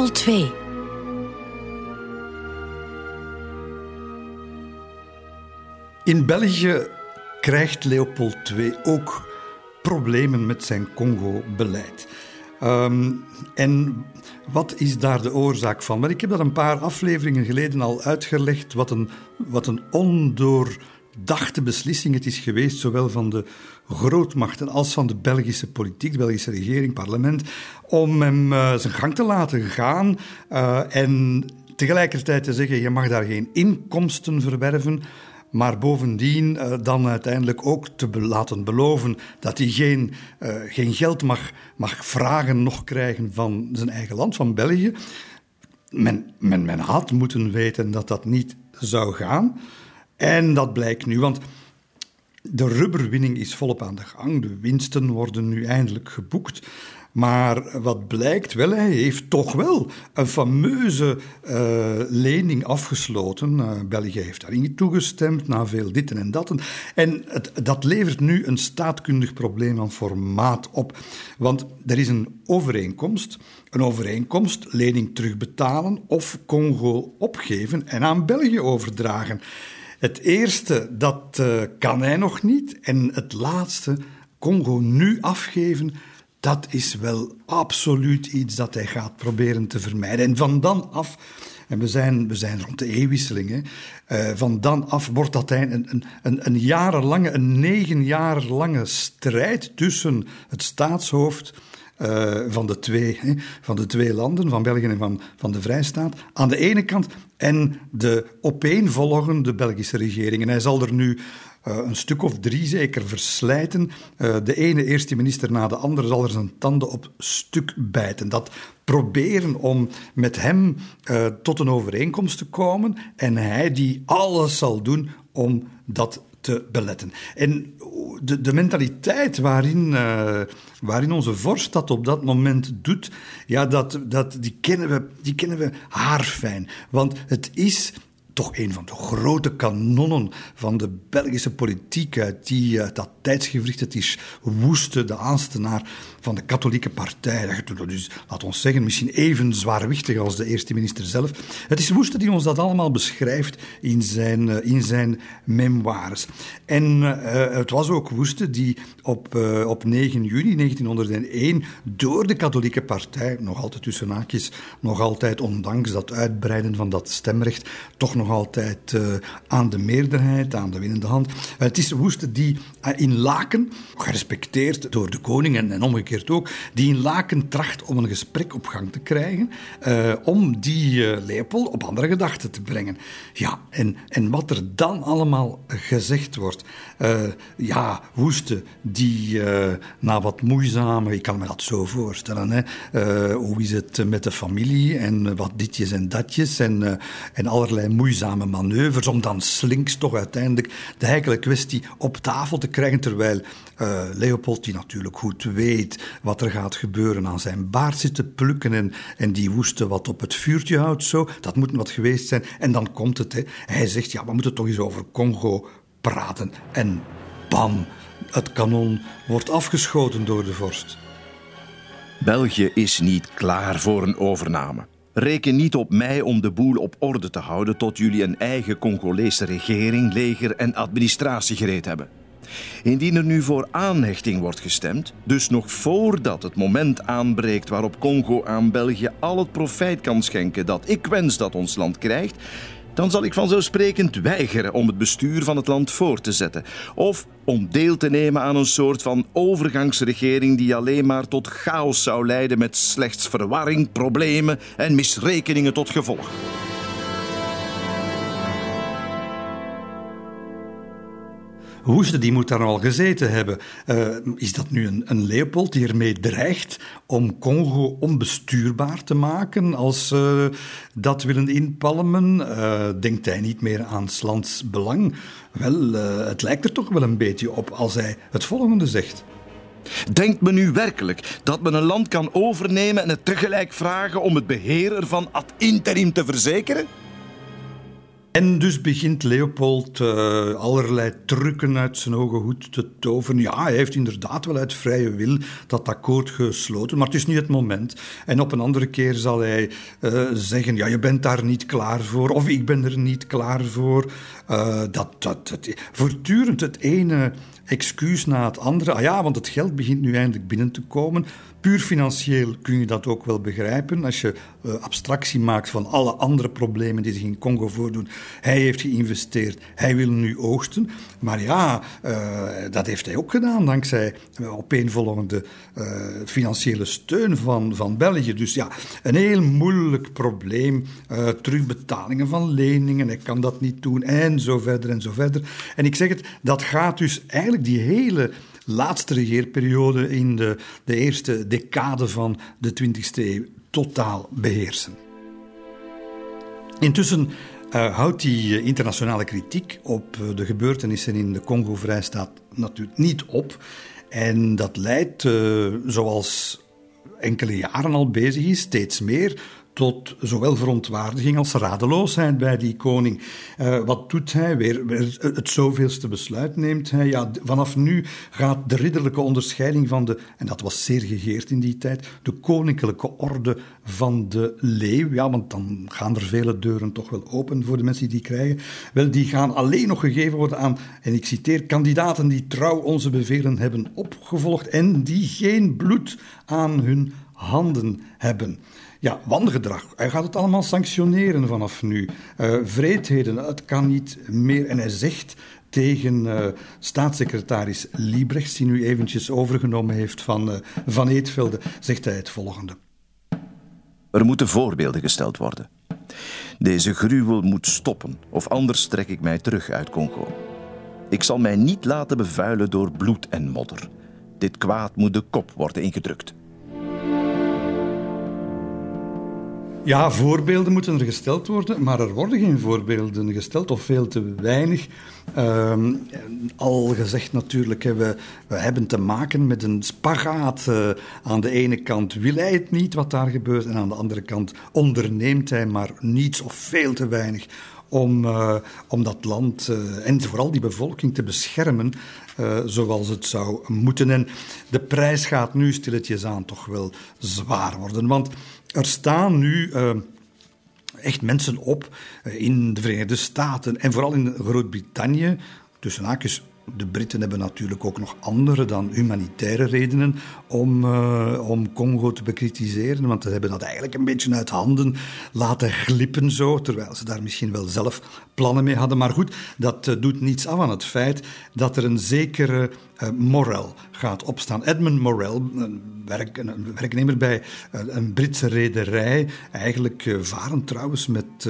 Leopold II. In België krijgt Leopold II ook problemen met zijn Congo-beleid. Um, en wat is daar de oorzaak van? Wel, ik heb dat een paar afleveringen geleden al uitgelegd, wat een, wat een ondoordachte beslissing het is geweest, zowel van de grootmachten als van de Belgische politiek, de Belgische regering, parlement, om hem uh, zijn gang te laten gaan uh, en tegelijkertijd te zeggen, je mag daar geen inkomsten verwerven, maar bovendien uh, dan uiteindelijk ook te laten beloven dat hij geen, geen geld mag, mag vragen nog krijgen van zijn eigen land, van België. Men, men, men had moeten weten dat dat niet zou gaan. En dat blijkt nu, want de rubberwinning is volop aan de gang. De winsten worden nu eindelijk geboekt. Maar wat blijkt wel, hij heeft toch wel een fameuze uh, lening afgesloten. Uh, België heeft daarin toegestemd, na veel ditten en datten. En het, dat levert nu een staatkundig probleem van formaat op. Want er is een overeenkomst. Een overeenkomst, lening terugbetalen of Congo opgeven en aan België overdragen. Het eerste, dat uh, kan hij nog niet. En het laatste, Congo nu afgeven, dat is wel absoluut iets dat hij gaat proberen te vermijden. En van dan af, en we zijn, we zijn rond de eeuwwisseling, hè, uh, van dan af wordt dat een, een, een, een jarenlange, een negen jaar lange strijd tussen het staatshoofd uh, van, de twee, hè, van de twee landen, van België en van, van de Vrijstaat, aan de ene kant en de opeenvolgende Belgische regering. En hij zal er nu uh, een stuk of drie zeker verslijten. Uh, de ene eerste minister na de andere zal er zijn tanden op stuk bijten. Dat proberen om met hem tot een overeenkomst te komen en hij die alles zal doen om dat te beletten. En de, de mentaliteit waarin, uh, waarin onze vorst dat op dat moment doet, ja, dat, dat, die, kennen we, die kennen we haarfijn. Want het is toch een van de grote kanonnen van de Belgische politiek die, uit dat tijdsgevricht. Het is Woeste, de aanstenaar van de katholieke partij. Dat is, laat ons zeggen, misschien even zwaarwichtig als de eerste minister zelf. Het is Woeste die ons dat allemaal beschrijft in zijn, eh, in zijn memoires. En uh, het was ook Woeste die op, uh, op 9 juni 1901 door de katholieke partij, nog altijd tussen haakjes, nog altijd ondanks dat uitbreiden van dat stemrecht, toch nog altijd aan de meerderheid, aan de winnende hand. het is Woeste die in Laken, gerespecteerd door de koning en, en omgekeerd, ook, die in Laken tracht om een gesprek op gang te krijgen, uh, om die uh, Leopold op andere gedachten te brengen. Ja, en, en wat er dan allemaal gezegd wordt. Uh, ja, Woeste, die na wat moeizame, ik kan me dat zo voorstellen, hè, hoe is het met de familie en wat ditjes en datjes en, en allerlei moeizame manoeuvres, om dan slinks toch uiteindelijk de heikele kwestie op tafel te krijgen, terwijl Leopold, die natuurlijk goed weet wat er gaat gebeuren aan zijn baard zitten plukken en, die woeste wat op het vuurtje houdt zo. Dat moet wat geweest zijn. En dan komt het. Hè. Hij zegt, ja, we moeten toch eens over Congo praten. En bam, het kanon wordt afgeschoten door de vorst. België is niet klaar voor een overname. Reken niet op mij om de boel op orde te houden tot jullie een eigen Congolese regering, leger en administratie gereed hebben. Indien er nu voor aanhechting wordt gestemd, dus nog voordat het moment aanbreekt waarop Congo aan België al het profijt kan schenken dat ik wens dat ons land krijgt, dan zal ik vanzelfsprekend weigeren om het bestuur van het land voor te zetten. Of om deel te nemen aan een soort van overgangsregering die alleen maar tot chaos zou leiden met slechts verwarring, problemen en misrekeningen tot gevolg. Woeste die moet daar al gezeten hebben. Uh, is dat nu een, Leopold die ermee dreigt om Congo onbestuurbaar te maken als ze uh, dat willen inpalmen? Uh, denkt hij niet meer aan s lands belang? Wel, het lijkt er toch wel een beetje op als hij het volgende zegt. Denkt men nu werkelijk dat men een land kan overnemen en het tegelijk vragen om het beheer ervan ad interim te verzekeren? En dus begint Leopold uh, allerlei trucken uit zijn hoge hoed te toveren. Ja, hij heeft inderdaad wel uit vrije wil dat akkoord gesloten, maar het is niet het moment. En op een andere keer zal hij uh, zeggen: Ja, je bent daar niet klaar voor, of ik ben er niet klaar voor. Uh, dat, dat, dat, voortdurend het ene excuus na het andere. Ah ja, want het geld begint nu eindelijk binnen te komen. Puur financieel kun je dat ook wel begrijpen. Als je uh, abstractie maakt van alle andere problemen die zich in Congo voordoen. Hij heeft geïnvesteerd, hij wil nu oogsten. Maar ja, uh, dat heeft hij ook gedaan dankzij opeenvolgende uh, financiële steun van, van België. Dus ja, een heel moeilijk probleem. terugbetalingen van leningen, hij kan dat niet doen en zo verder en zo verder. En ik zeg het, dat gaat dus eigenlijk die hele laatste regeerperiode in de, de eerste decade van de 20e eeuw totaal beheersen. Intussen uh, houdt die eh, internationale kritiek op eh, de gebeurtenissen in de Congo-vrijstaat natuurlijk niet op. En dat leidt, zoals enkele jaren al bezig is, steeds meer tot zowel verontwaardiging als radeloosheid bij die koning. Uh, wat doet hij? Weer, weer, het zoveelste besluit neemt hij. Ja, vanaf nu gaat de ridderlijke onderscheiding van de, en dat was zeer gegeerd in die tijd, de koninklijke orde van de leeuw. Ja, want dan gaan er vele deuren toch wel open voor de mensen die die krijgen. Wel, die gaan alleen nog gegeven worden aan, en ik citeer, kandidaten die trouw onze bevelen hebben opgevolgd en die geen bloed aan hun handen hebben. Ja, wangedrag. Hij gaat het allemaal sanctioneren vanaf nu. Uh, vreedheden, het kan niet meer. En hij zegt tegen uh, staatssecretaris Liebrechts, die nu eventjes overgenomen heeft van uh, Van Eetvelde, zegt hij het volgende. Er moeten voorbeelden gesteld worden. Deze gruwel moet stoppen, of anders trek ik mij terug uit Congo. Ik zal mij niet laten bevuilen door bloed en modder. Dit kwaad moet de kop worden ingedrukt. Ja, voorbeelden moeten er gesteld worden, maar er worden geen voorbeelden gesteld of veel te weinig. Ehm, al gezegd natuurlijk, we, we hebben te maken met een spagaat. Uh, aan de ene kant wil hij het niet wat daar gebeurt en aan de andere kant onderneemt hij maar niets of veel te weinig om, uh, om dat land uh, en vooral die bevolking te beschermen zoals het zou moeten. En de prijs gaat nu stilletjes aan toch wel zwaar worden. Want er staan nu echt mensen op in de Verenigde Staten en vooral in Groot-Brittannië. Tussen haakjes de Britten hebben natuurlijk ook nog andere dan humanitaire redenen om, uh, om Congo te bekritiseren. Want ze hebben dat eigenlijk een beetje uit handen laten glippen zo, terwijl ze daar misschien wel zelf plannen mee hadden. Maar goed, dat uh, doet niets af aan het feit dat er een zekere uh, Morel gaat opstaan. Edmund Morel, een, een werknemer bij een Britse rederij, eigenlijk varend trouwens met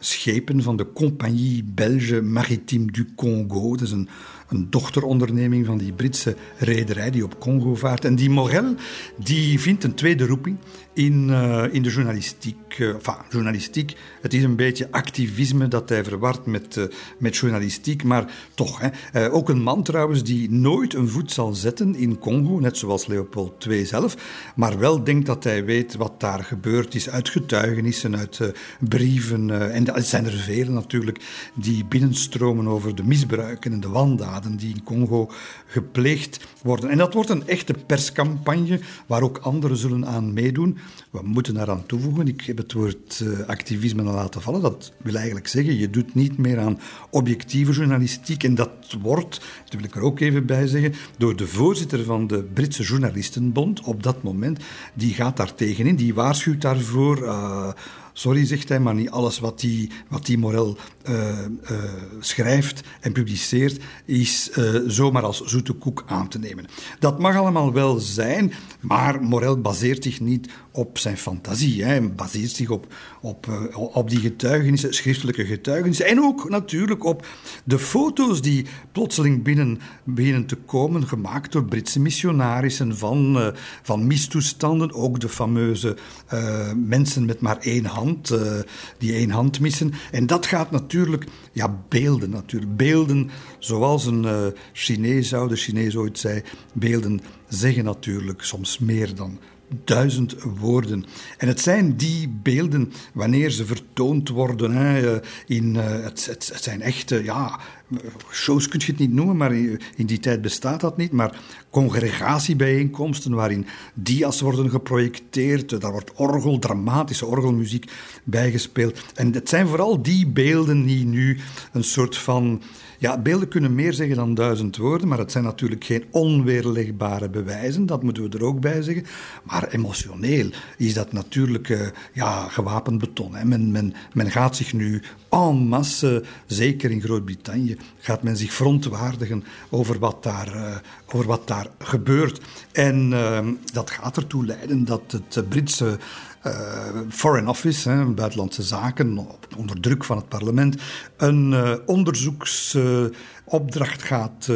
schepen van de Compagnie Belge Maritime du Congo. Dat is een een dochteronderneming van die Britse rederij die op Congo vaart. En die Morel die vindt een tweede roeping in, uh, in de journalistiek. Uh, enfin, journalistiek, het is een beetje activisme dat hij verwart met, uh, met journalistiek, maar toch. Hè. ook een man trouwens die nooit een voet zal zetten in Congo, net zoals Leopold II zelf, maar wel denkt dat hij weet wat daar gebeurd is uit getuigenissen, uit brieven. en het zijn er vele natuurlijk die binnenstromen over de misbruiken en de wandaden die in Congo gepleegd worden. En dat wordt een echte perscampagne waar ook anderen zullen aan meedoen. We moeten daaraan toevoegen, ik heb het woord uh, activisme laten vallen, dat wil eigenlijk zeggen, je doet niet meer aan objectieve journalistiek en dat wordt, dat wil ik er ook even bij zeggen, door de voorzitter van de Britse Journalistenbond op dat moment, die gaat daar tegenin, die waarschuwt daarvoor... Uh, Sorry, zegt hij, maar niet alles wat die, wat die Morel uh, schrijft en publiceert is zomaar als zoete koek aan te nemen. Dat mag allemaal wel zijn, maar Morel baseert zich niet op zijn fantasie. Hij baseert zich op, op, op die getuigenissen, schriftelijke getuigenissen. En ook natuurlijk op de foto's die plotseling binnen beginnen te komen, gemaakt door Britse missionarissen van, van mistoestanden. Ook de fameuze mensen met maar één hand die één hand missen. En dat gaat natuurlijk, ja, beelden natuurlijk. Beelden zoals een Chinees zou, de Chinees ooit zei, beelden zeggen natuurlijk soms meer dan duizend woorden. En het zijn die beelden, wanneer ze vertoond worden, hè, eh, in, het, het, het, zijn echte, ja, shows kun je het niet noemen, maar in die tijd bestaat dat niet. Maar congregatiebijeenkomsten waarin dia's worden geprojecteerd, daar wordt orgel, dramatische orgelmuziek bijgespeeld. En het zijn vooral die beelden die nu een soort van ja, beelden kunnen meer zeggen dan duizend woorden, maar het zijn natuurlijk geen onweerlegbare bewijzen, dat moeten we er ook bij zeggen. Maar emotioneel is dat natuurlijk uh, ja, gewapend beton. Hè. Men, men, men gaat zich nu en masse, zeker in Groot-Brittannië, gaat men zich verontwaardigen over wat daar, uh, over wat daar gebeurt. En uh, dat gaat ertoe leiden dat het Britse uh, Foreign Office, hè, buitenlandse zaken, onder druk van het parlement, een onderzoeksopdracht gaat,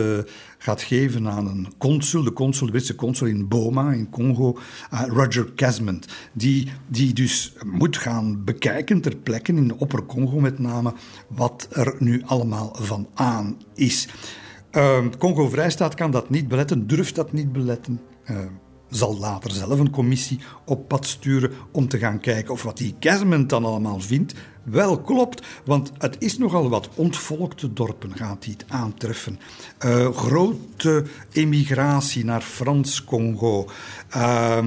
gaat geven aan een consul, de consul, de Britse consul in Boma, in Congo, Roger Casmond, die, die dus moet gaan bekijken ter plekke, in de Opper Congo met name, wat er nu allemaal van aan is. Congo-Vrijstaat kan dat niet beletten, durft dat niet beletten zal later zelf een commissie op pad sturen om te gaan kijken of wat die Casement dan allemaal vindt wel klopt. Want het is nogal wat ontvolkte dorpen gaat hij aantreffen. Uh, grote emigratie naar Frans-Congo. Uh,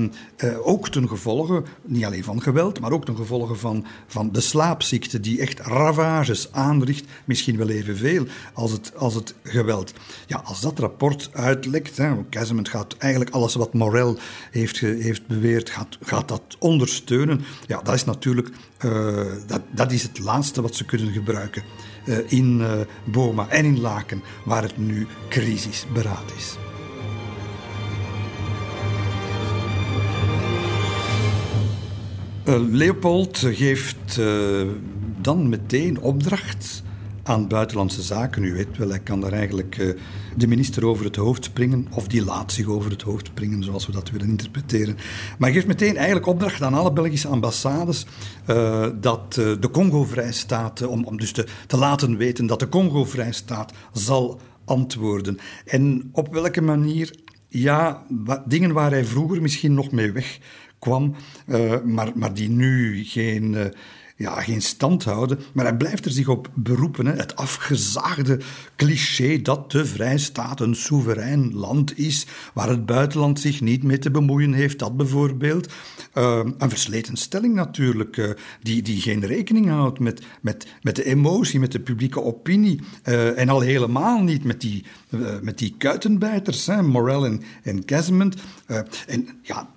uh, ook ten gevolge, niet alleen van geweld, maar ook ten gevolge van, van de slaapziekte die echt ravages aanricht. Misschien wel evenveel als het, als het geweld. Ja, als dat rapport uitlekt, Casement gaat eigenlijk alles wat Morel heeft, heeft beweerd, gaat, gaat dat ondersteunen. Ja, dat is natuurlijk uh, dat, dat is het laatste wat ze kunnen gebruiken uh, in uh, Boma en in Laken, waar het nu crisisberaad is. Leopold geeft dan meteen opdracht aan buitenlandse zaken. U weet wel, hij kan daar eigenlijk uh, de minister over het hoofd springen, of die laat zich over het hoofd springen, zoals we dat willen interpreteren. Maar geeft meteen eigenlijk opdracht aan alle Belgische ambassades uh, dat uh, de Congo-vrijstaat, om, om dus te, te laten weten dat de Congo-vrijstaat zal antwoorden. En op welke manier ja, dingen waar hij vroeger misschien nog mee wegkwam, uh, maar, maar die nu geen, ja, geen stand houden. Maar hij blijft er zich op beroepen. Hè. Het afgezaagde cliché dat de Vrijstaat een soeverein land is, waar het buitenland zich niet mee te bemoeien heeft, dat bijvoorbeeld. Uh, een versleten stelling natuurlijk, uh, die, die geen rekening houdt met, met, met de emotie, met de publieke opinie. Uh, en al helemaal niet met die, met die kuitenbijters, hè, Morel en, en en ja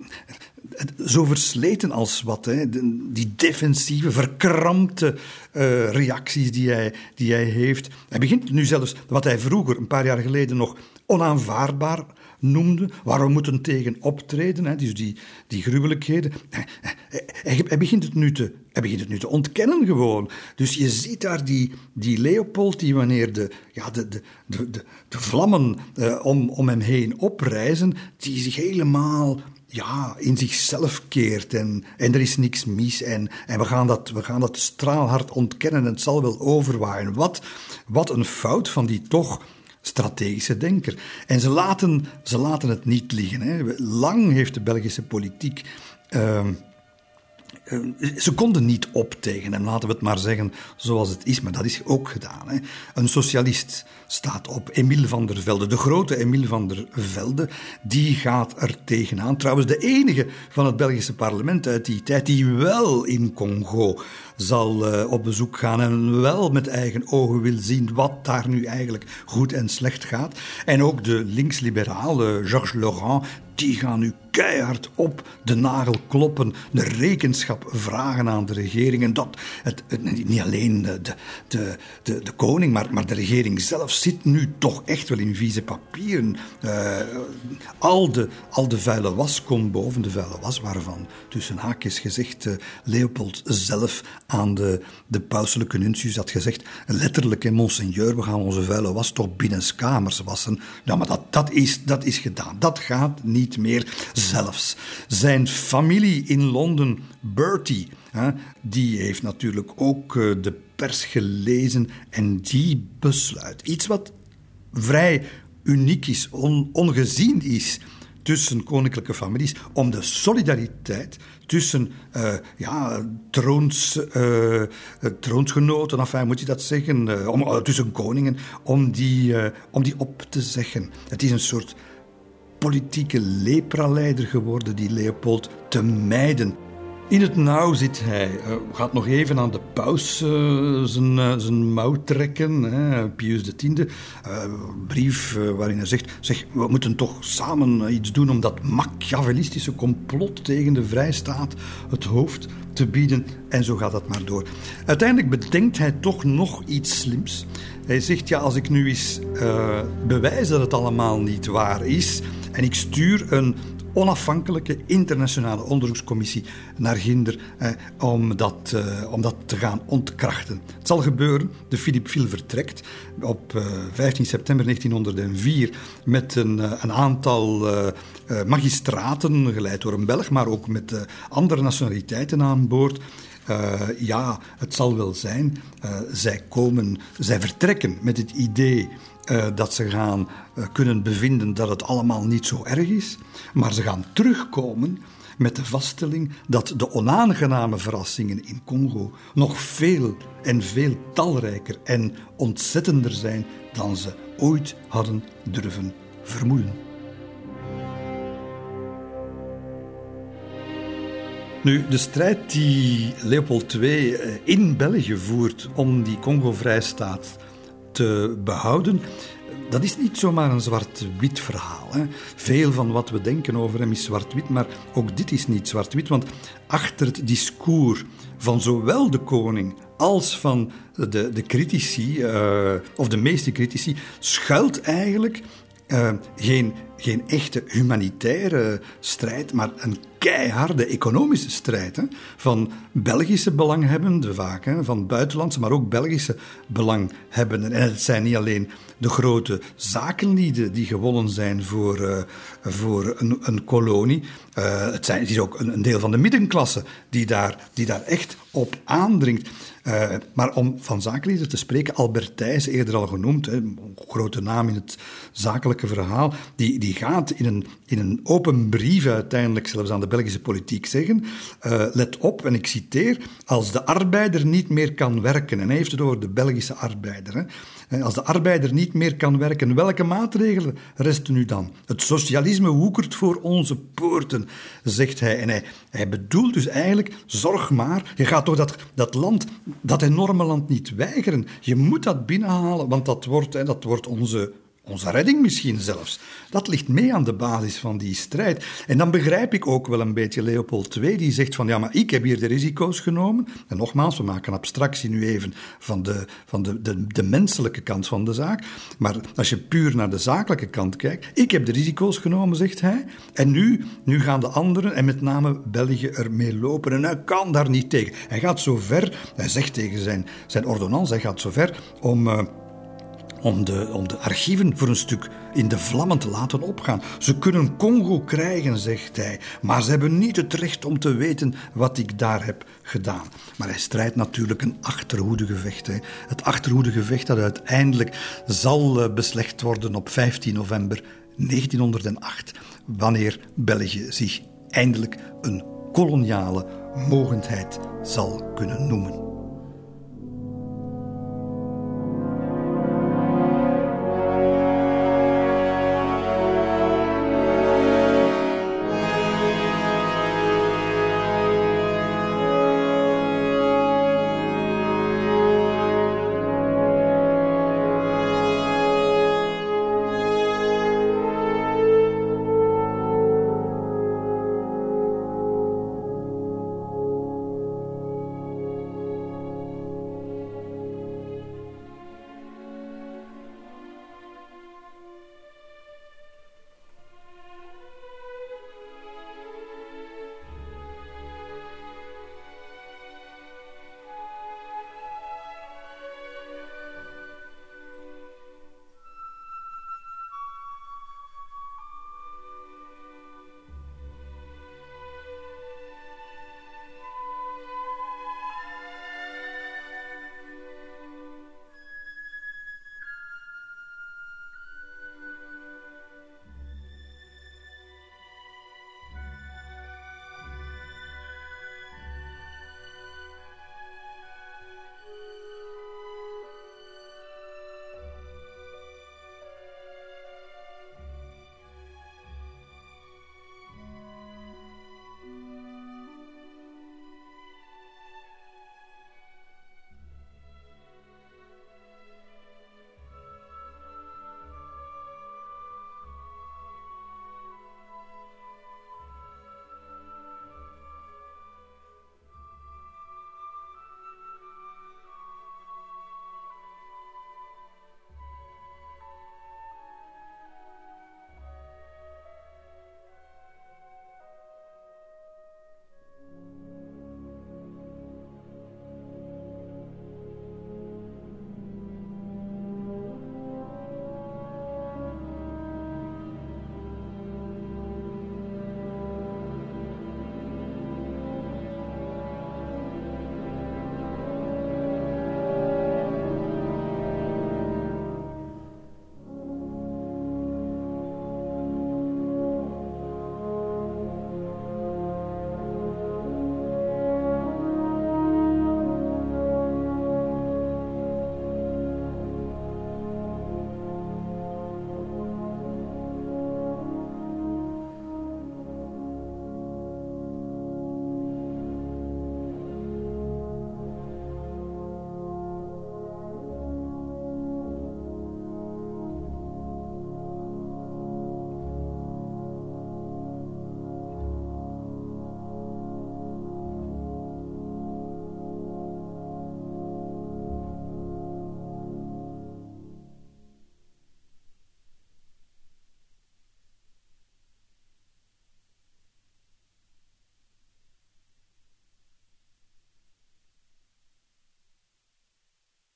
zo versleten als wat. Hè. Die defensieve, verkrampte uh, reacties die hij, die hij heeft. Hij begint nu zelfs wat hij vroeger, een paar jaar geleden, nog onaanvaardbaar noemde, waar we moeten tegen optreden, hè, dus die, die gruwelijkheden. Hij, hij, begint het nu te, hij begint het nu te ontkennen gewoon. Dus je ziet daar die, die Leopold die wanneer de, ja, de, de, de, de, vlammen uh, om, om hem heen oprijzen, die zich helemaal ja, in zichzelf keert en, en er is niks mis en, en we, gaan dat, we gaan dat straalhard ontkennen en het zal wel overwaaien. Wat, wat een fout van die toch strategische denker. En ze laten, ze laten het niet liggen. Hè. Lang heeft de Belgische politiek... Uh, ze konden niet op tegen hem, laten we het maar zeggen zoals het is, maar dat is ook gedaan. Hè. Een socialist staat op, Emile van der Velde, de grote Emile van der Velde, die gaat er tegenaan. Trouwens, de enige van het Belgische parlement uit die tijd die wel in Congo zal uh, op bezoek gaan en wel met eigen ogen wil zien wat daar nu eigenlijk goed en slecht gaat. En ook de linksliberale Georges Laurent, die gaan nu keihard op de nagel kloppen, de rekenschap vragen aan de regering. En dat, het, niet alleen de, de, de, de, koning, maar, maar de regering zelf zit nu toch echt wel in vieze papieren. Uh, al, de, al de vuile was komt boven, de vuile was waarvan tussen haakjes gezegd uh, Leopold zelf aan de, de pauselijke nuncius had gezegd, letterlijk, monseigneur, we gaan onze vuile was toch binnenskamers wassen. Ja, maar dat, dat, is, dat is gedaan. Dat gaat niet meer. Zelfs zijn familie in Londen, Bertie, hè, die heeft natuurlijk ook uh, de pers gelezen en die besluit. Iets wat vrij uniek is, on, ongezien is tussen koninklijke families, om de solidariteit tussen uh, ja, troons, uh, troonsgenoten, enfin, moet je dat zeggen, tussen koningen, om die, om die op te zeggen. Het is een soort politieke lepraleider geworden, die Leopold, te mijden. In het nauw zit hij. Uh, gaat nog even aan de paus uh, zijn, uh, zijn mouw trekken. Hè. Pius X. brief waarin hij zegt: zeg, we moeten toch samen iets doen om dat machiavellistische complot tegen de vrijstaat het hoofd te bieden. En zo gaat dat maar door. Uiteindelijk bedenkt hij toch nog iets slims. Hij zegt: ja, als ik nu eens bewijs dat het allemaal niet waar is. En ik stuur een onafhankelijke internationale onderzoekscommissie naar Ginder eh, om, dat, eh, om dat te gaan ontkrachten. Het zal gebeuren. De Philippe Viel vertrekt op eh, 15 september 1904 met een, eh, een aantal eh, eh, magistraten, geleid door een Belg, maar ook met andere nationaliteiten aan boord. Ja, het zal wel zijn. Uh, zij komen, zij vertrekken met het idee uh, dat ze gaan kunnen bevinden dat het allemaal niet zo erg is. Maar ze gaan terugkomen met de vaststelling dat de onaangename verrassingen in Congo nog veel en veel talrijker en ontzettender zijn dan ze ooit hadden durven vermoeden. Nu, de strijd die Leopold II eh, in België voert om die Congo-vrijstaat te behouden, dat is niet zomaar een zwart-wit verhaal. Hè. Veel van wat we denken over hem is zwart-wit, maar ook dit is niet zwart-wit, want achter het discours van zowel de koning als van de, de critici, uh, of de meeste critici, schuilt eigenlijk uh, geen, geen echte humanitaire strijd, maar een keiharde economische strijd. Hè, van Belgische belanghebbenden vaak, hè, van buitenlandse, maar ook Belgische belanghebbenden. En het zijn niet alleen de grote zakenlieden die gewonnen zijn voor, uh, voor een, een kolonie. Uh, het, zijn, het is ook een, deel van de middenklasse die daar, die daar echt op aandringt. Uh, maar om van zakenlieden te spreken, Albert Thijs, eerder al genoemd, hè, een grote naam in het zakelijke verhaal, die, die gaat in een, in een open brief uiteindelijk zelfs aan de Belgische politiek zeggen, uh, let op, en ik citeer, als de arbeider niet meer kan werken, en hij heeft het over de Belgische arbeider, hè, als de arbeider niet meer kan werken, welke maatregelen resten nu dan? Het socialisme woekert voor onze poorten, zegt hij. En hij, hij bedoelt dus eigenlijk, zorg maar, je gaat toch dat, dat land, dat enorme land niet weigeren. Je moet dat binnenhalen, want dat wordt, dat wordt onze onze redding misschien zelfs. Dat ligt mee aan de basis van die strijd. En dan begrijp ik ook wel een beetje Leopold II, die zegt van ja, maar ik heb hier de risico's genomen. En nogmaals, we maken abstractie nu even van de, van de, de, menselijke kant van de zaak. Maar als je puur naar de zakelijke kant kijkt, ik heb de risico's genomen, zegt hij. En nu, nu gaan de anderen, en met name België, ermee lopen. En hij kan daar niet tegen. Hij gaat zo ver, hij zegt tegen zijn, zijn ordonnance, hij gaat zo ver om... Uh, om de, om de archieven voor een stuk in de vlammen te laten opgaan. Ze kunnen Congo krijgen, zegt hij, maar ze hebben niet het recht om te weten wat ik daar heb gedaan. Maar hij strijdt natuurlijk een achterhoedegevecht. Hè. Het achterhoedegevecht dat uiteindelijk zal eh, beslecht worden op 15 november 1908, wanneer België zich eindelijk een koloniale mogendheid zal kunnen noemen.